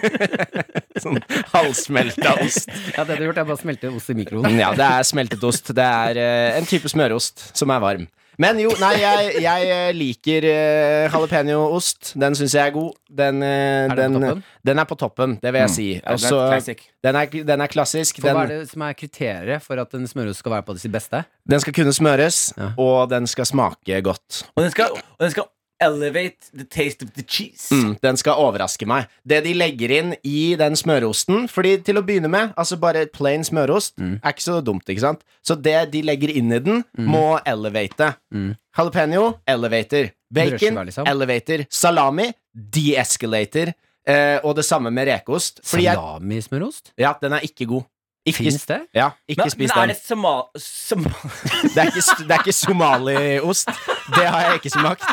sånn halvsmelta ost. Ja, det du har gjort, er bare å smelte ost i mikroen. Ja, det er smeltet ost. Det er en type smørost som er varm. Men jo, nei, jeg, jeg eh, liker uh, jalapeño-ost. Den syns jeg er god. Den, uh, Er den på den, toppen? den er på toppen, det vil jeg si. Ja, det er Også, den, er, den er klassisk. For hva er det som er kriteriet for at en smørost skal være på sitt beste? den skal kunne smøres, Ja. og den skal smake godt. Og den skal, og den skal elevate the taste of the cheese. Mm, den skal overraske meg. Det de legger inn i den smørosten Fordi til å begynne med, altså bare plain smørost Mm. er ikke så dumt, ikke sant? Så det de legger inn i den, må elevate. Mm. Jalapeño elevator. Bacon liksom. elevator. Salami de-escalator. Eh, og det samme med rekeost. Salamismørost? ja, den er ikke god. Ikke, Fins det? ja, ikke Men, spis men er den. det somal... Som, Det er ikke, det er ikke somaliost. Det har jeg ikke smakt.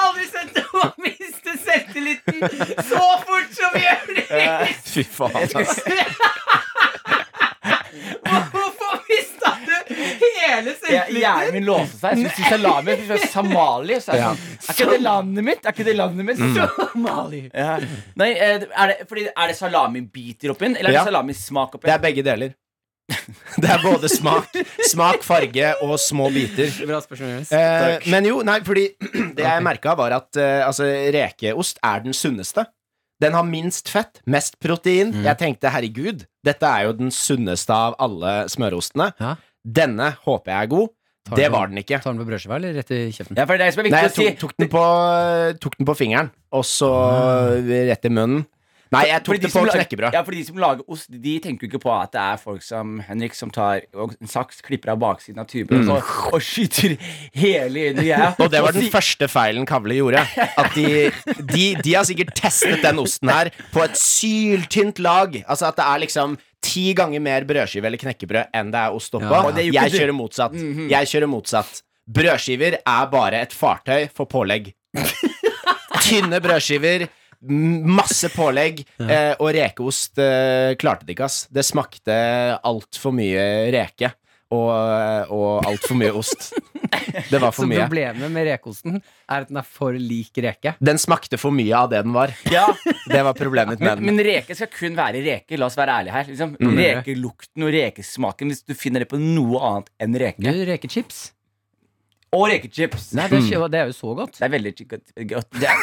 Har aldri sett noen miste selvtilliten så fort som Jonis! Fy faen, ass. Hvorfor mista du hele selvtilliten? hjernen min låste seg. Jeg synes salami jeg synes Somali. Så er, det sånn, er ikke det landet mitt? Er ikke det landet mitt? Somali. Ja. Nei, eh, er det, fordi, er det salamibiter oppi den, eller er Ja. det salamismak oppi Det er begge deler. Det er både smak, smak farge og små biter. Bra spørsmål, Eh, men jo, nei, fordi det jeg merka, var at eh, altså, rekeost er den sunneste. Den har minst fett, mest protein. Mm. Jeg tenkte herregud, dette er jo den sunneste av alle smørostene. Ja. Denne håper jeg er god. Tar Det var den ikke. Tar den på brødskiva eller rett i kjeften? Ja, Nei, viktig jeg å si. tok, tok, den på, tok den på fingeren, og så Ah. rett i munnen. Nei, jeg tok det på knekkebrød. Ja, for de som lager ost, de tenker jo ikke på at det er folk som Henrik som tar en saks, klipper av baksiden av tuben og, og skyter hele inn i greia. Og det var den første feilen Kavle gjorde. At de, de, de har sikkert testet den osten her på et syltynt lag. Altså at det er liksom ti ganger mer brødskive eller knekkebrød enn det er ost oppå. Ja, ikke Jeg kjører motsatt. Jeg kjører motsatt. Brødskiver er bare et fartøy for pålegg. Tynne brødskiver, masse pålegg, eh, og rekeost eh, klarte det ikke, ass. Det smakte altfor mye reke. Og, og altfor mye ost. Det var Så for mye. problemet med rekeosten er at den er for lik reke. Den smakte for mye av det den var. Ja, Det var problemet mitt med men, den. men reke skal kun være reke. La oss være ærlige her. Liksom. Mm. Rekelukten og rekesmaken, hvis du finner det på noe annet enn Du, reke. rekechips. Og rekechips. Nei, det er, det er jo så godt. Det er veldig godt. er,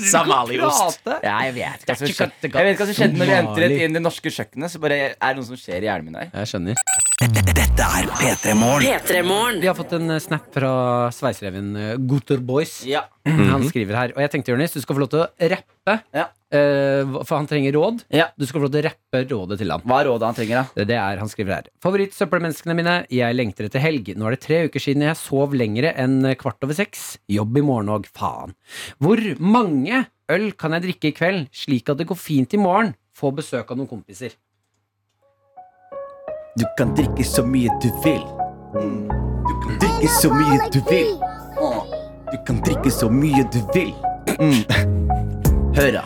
Samaliost. Ja, jeg vet ikke hva som Det skjedde. ikke. Jeg vet ikke hva som skjedde når vi entret inn det norske kjøkkenet. Så bare er det noe som skjer i hjernen min her. Jeg skjønner. Dette er P3 Morgen. P3morgen. Vi har fått en eh, snap fra sveisereven eh, Gutter Boys. Ja. Han skriver her, og jeg tenkte, Jonis, du skal få lov til å rappe. Ja. eh, for han trenger råd. Ja. Du skal få lov til å rappe rådet til han. Hva er rådet han trenger, da? Det, det er, Han skriver her. Favorittsøppelmenneskene mine. Jeg lengter etter helg. Nå er det tre uker siden jeg sov lengre enn kvart over seks. Jobb i morgen òg, faen. Hvor mange øl kan jeg drikke i kveld, slik at det går fint i morgen? Få besøk av noen kompiser. Du kan drikke så mye du vil. Du kan drikke så mye du vil. Du kan drikke så mye du vil. Høra.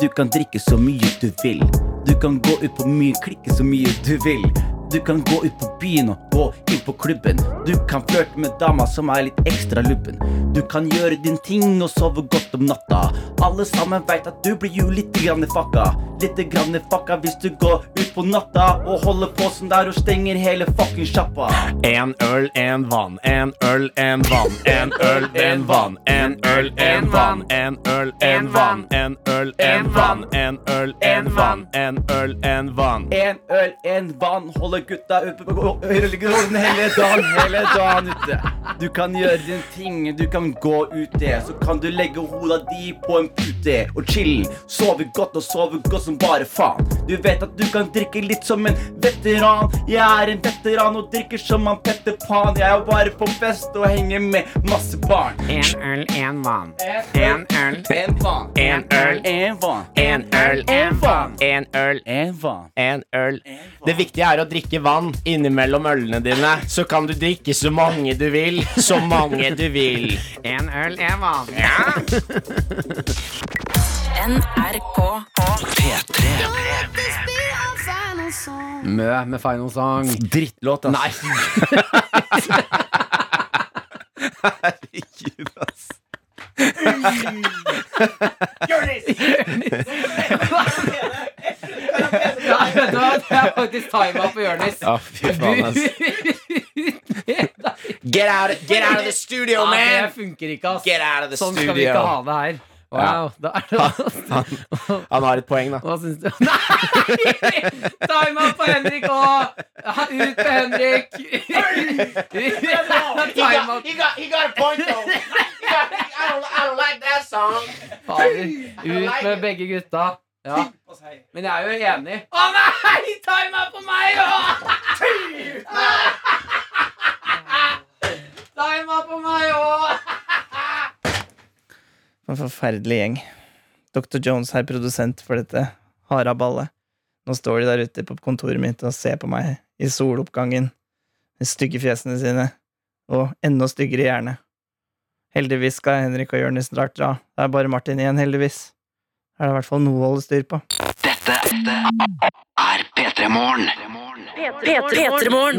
Du kan drikke så mye du vil. Du kan gå ut på mye, klikke så mye du vil. Du kan gå ut på byen og gå inn på klubben. Du kan flørte med dama som er litt ekstra lubben. Du kan gjøre din ting og sove godt om natta. Alle sammen veit at du blir jo lite grann fucka. Lite grann fucka hvis du går ut på natta og holder på som der og stenger hele fucking sjappa. En øl, en vann, en øl, en vann. En øl, en vann, en øl, en vann. En øl, en vann, en øl, en vann. En øl, en vann, en øl, en vann. En øl, en vann, holder gutta oppe på øreleggen hele dagen, hele dagen ute. Du kan gjøre din ting, du kan gå ute, så kan du legge hoda di på en pute og chille. Sove godt og sove godt som bare faen. Du vet at du kan drikke litt som en veteran. Jeg er en veteran og drikker som han Petter Pan. Jeg er bare på fest og henger med masse barn. En øl, en vann. En øl, en vann. En øl. en vann. En øl, en vann. En øl, En vann. Det viktige er å drikke vann innimellom ølene dine. Så kan du drikke så mange du vil. Så mange du vil. En øl, er vann. NRK P3. Mø med Final Song. Drittlåt, ass. Nei. Herregud, ass. Ja, vet du hva? Det er faktisk tima på Jonis. Å, fy faen, ass. Get out, get out of the studio, Ja, det funker ikke, ass. Get out of the Sånn skal vi ikke ha det her. Wow, da er det Han har et poeng, da. Hva syns du? Nei! Time out på Henrik òg! Ut med Henrik! Time out. he got a point, though. I don't, I don't like that song. Fader. Ut med begge gutta. Ja. Men jeg er jo enig. Å nei! Time er på meg òg! Time er på meg òg! For en forferdelig gjeng. Dr. Jones er produsent for dette haraballet. Nå står de der ute på kontoret mitt og ser på meg i soloppgangen. med stygge fjesene sine. Og enda styggere hjerne. Heldigvis skal Henrik og Jonis snart dra. Det er bare Martin igjen, heldigvis. Er det i hvert fall noe å holde styr på. Dette er P3 Morgen.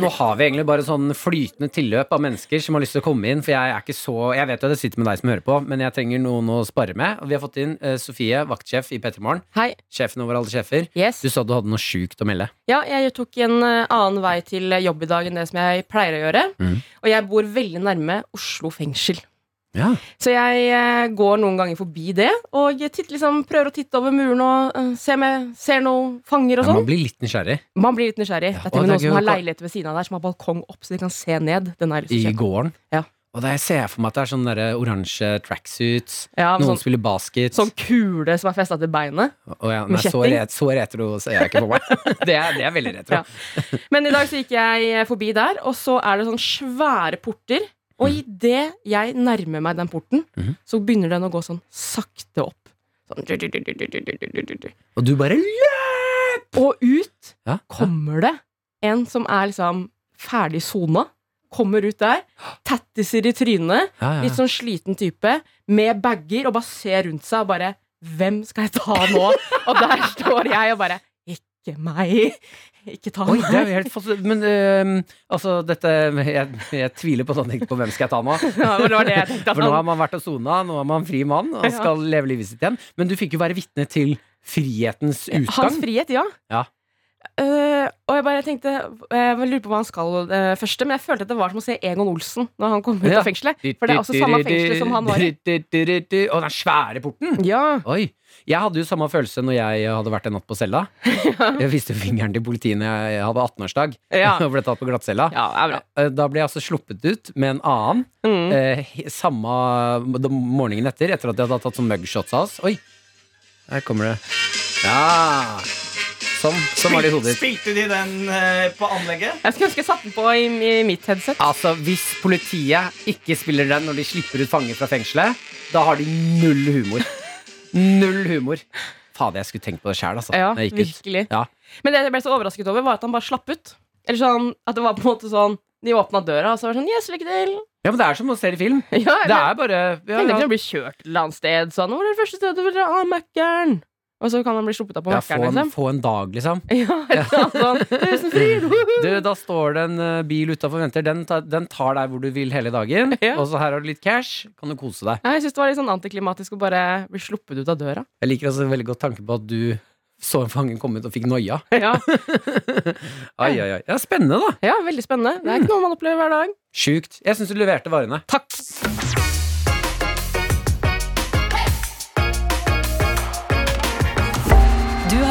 Nå har vi egentlig bare sånn flytende tilløp av mennesker som har lyst til å komme inn. For jeg er ikke så Jeg vet jo at jeg sitter med deg som hører på, men jeg trenger noen å spare med. Og vi har fått inn eh, Sofie, vaktsjef i P3 Morgen. Hei. Sjefen over alle sjefer. Yes. Du sa du hadde noe sjukt å melde. Ja, jeg tok en eh, annen vei til jobb i dag enn det som jeg pleier å gjøre. Mm. Og jeg bor veldig nærme Oslo fengsel. Ja. Så jeg eh, går noen ganger forbi det og titt, liksom, prøver å titte over muren og eh, se om ser noen fanger og Ja, sånn. man blir litt nysgjerrig. Man blir litt nysgjerrig. Ja, det er til og med noen som har leiligheter leilighet ved siden av der som har balkong opp, så de kan se ned. I gården. Ja. Og der ser jeg for meg at det er sånne oransje tracksuits. Ja, Noen sånn- spiller basket. Sånn kule som er festa til beinet. Oh, ja, med kjetting. så, ret, så retro ser jeg ikke for meg. det, er, det er veldig retro. Ja. Men i dag så gikk jeg forbi der, og så er det sånne svære porter. Og idet jeg nærmer meg den porten, Mhm. så begynner den å gå sånn sakte opp. Sånn. Og du bare Og ut ja, kommer det en som er liksom ferdig sona. Kommer ut der, tattiser i trynet, Ja, ja. litt sånn sliten type, med bager, og bare ser rundt seg og bare Hvem skal jeg ta nå? og der står jeg og bare Ikke meg. Ikke ta Oi, meg. er helt fast, Men uh, altså, dette jeg, jeg tviler på sånn tenkt på hvem skal jeg ta nå. Ja, det var det jeg tenkte For nå har man vært og sona, nå er man fri mann og Ja. skal leve livet sitt igjen. Men du fikk jo være vitne til frihetens utgang. Hans frihet, ja. Ja. Eh, og jeg bare tenkte Jeg lurer på hva han skal uh, først, men jeg følte at det var som å se Egon Olsen når han kom ut Ja. av fengselet. For det er også samme fengsel som han var i. Og den svære porten! Ja. Oi. Jeg hadde jo samme følelse når jeg hadde vært en natt på cella. Jeg viste fingeren til politiet når jeg hadde 18-årsdag Ja. og ble tatt på glattcella. Eh, Da ble jeg altså sluppet ut med en annen Mm. eh, samme morgenen etter, etter at jeg hadde tatt sånn mugshots av oss. Oi, her kommer det. Ja! Sånn, sånn var det i hodet ditt. Spilte de den eh, på anlegget? Jeg skulle ønske jeg satte den på i, i mitt headset. Altså, Hvis politiet ikke spiller den når de slipper ut fanger fra fengselet, da har de null humor. Null humor. Fader, jeg skulle tenkt på det sjæl, altså. Ja, når jeg gikk ut. virkelig. Ja. Men det jeg ble så overrasket over, var at han bare slapp ut. Eller sånn, at det var på en måte sånn De åpna døra, og så var det sånn Yes, lykke til. Ja, men det er som å se i film. Ja, Det er bare ja, Tenkte ja. ikke å bli kjørt et eller annet sted. Sånn, hvor er det første stedet du vil dra? Ah, Mækkern. Og så kan han bli sluppet av på Ja, få, en, liksom. få en dag, liksom. Ja, sånn. Tusenfryd! Du, da står det en eh, bil utafor venter. Den, tar- den tar deg hvor du vil hele dagen. Og så her har du litt cash. Kan du kose deg. Ja, jeg syns det var litt sånn antiklimatisk å bare bli sluppet ut av døra. Jeg liker altså veldig godt tanken på at du så en fangen komme ut og fikk noia. Ja. Ai, ai, ai. Ja, spennende, da. ja, veldig spennende. Det er ikke noe man opplever hver dag. Sjukt. Jeg syns du leverte varene. Takk.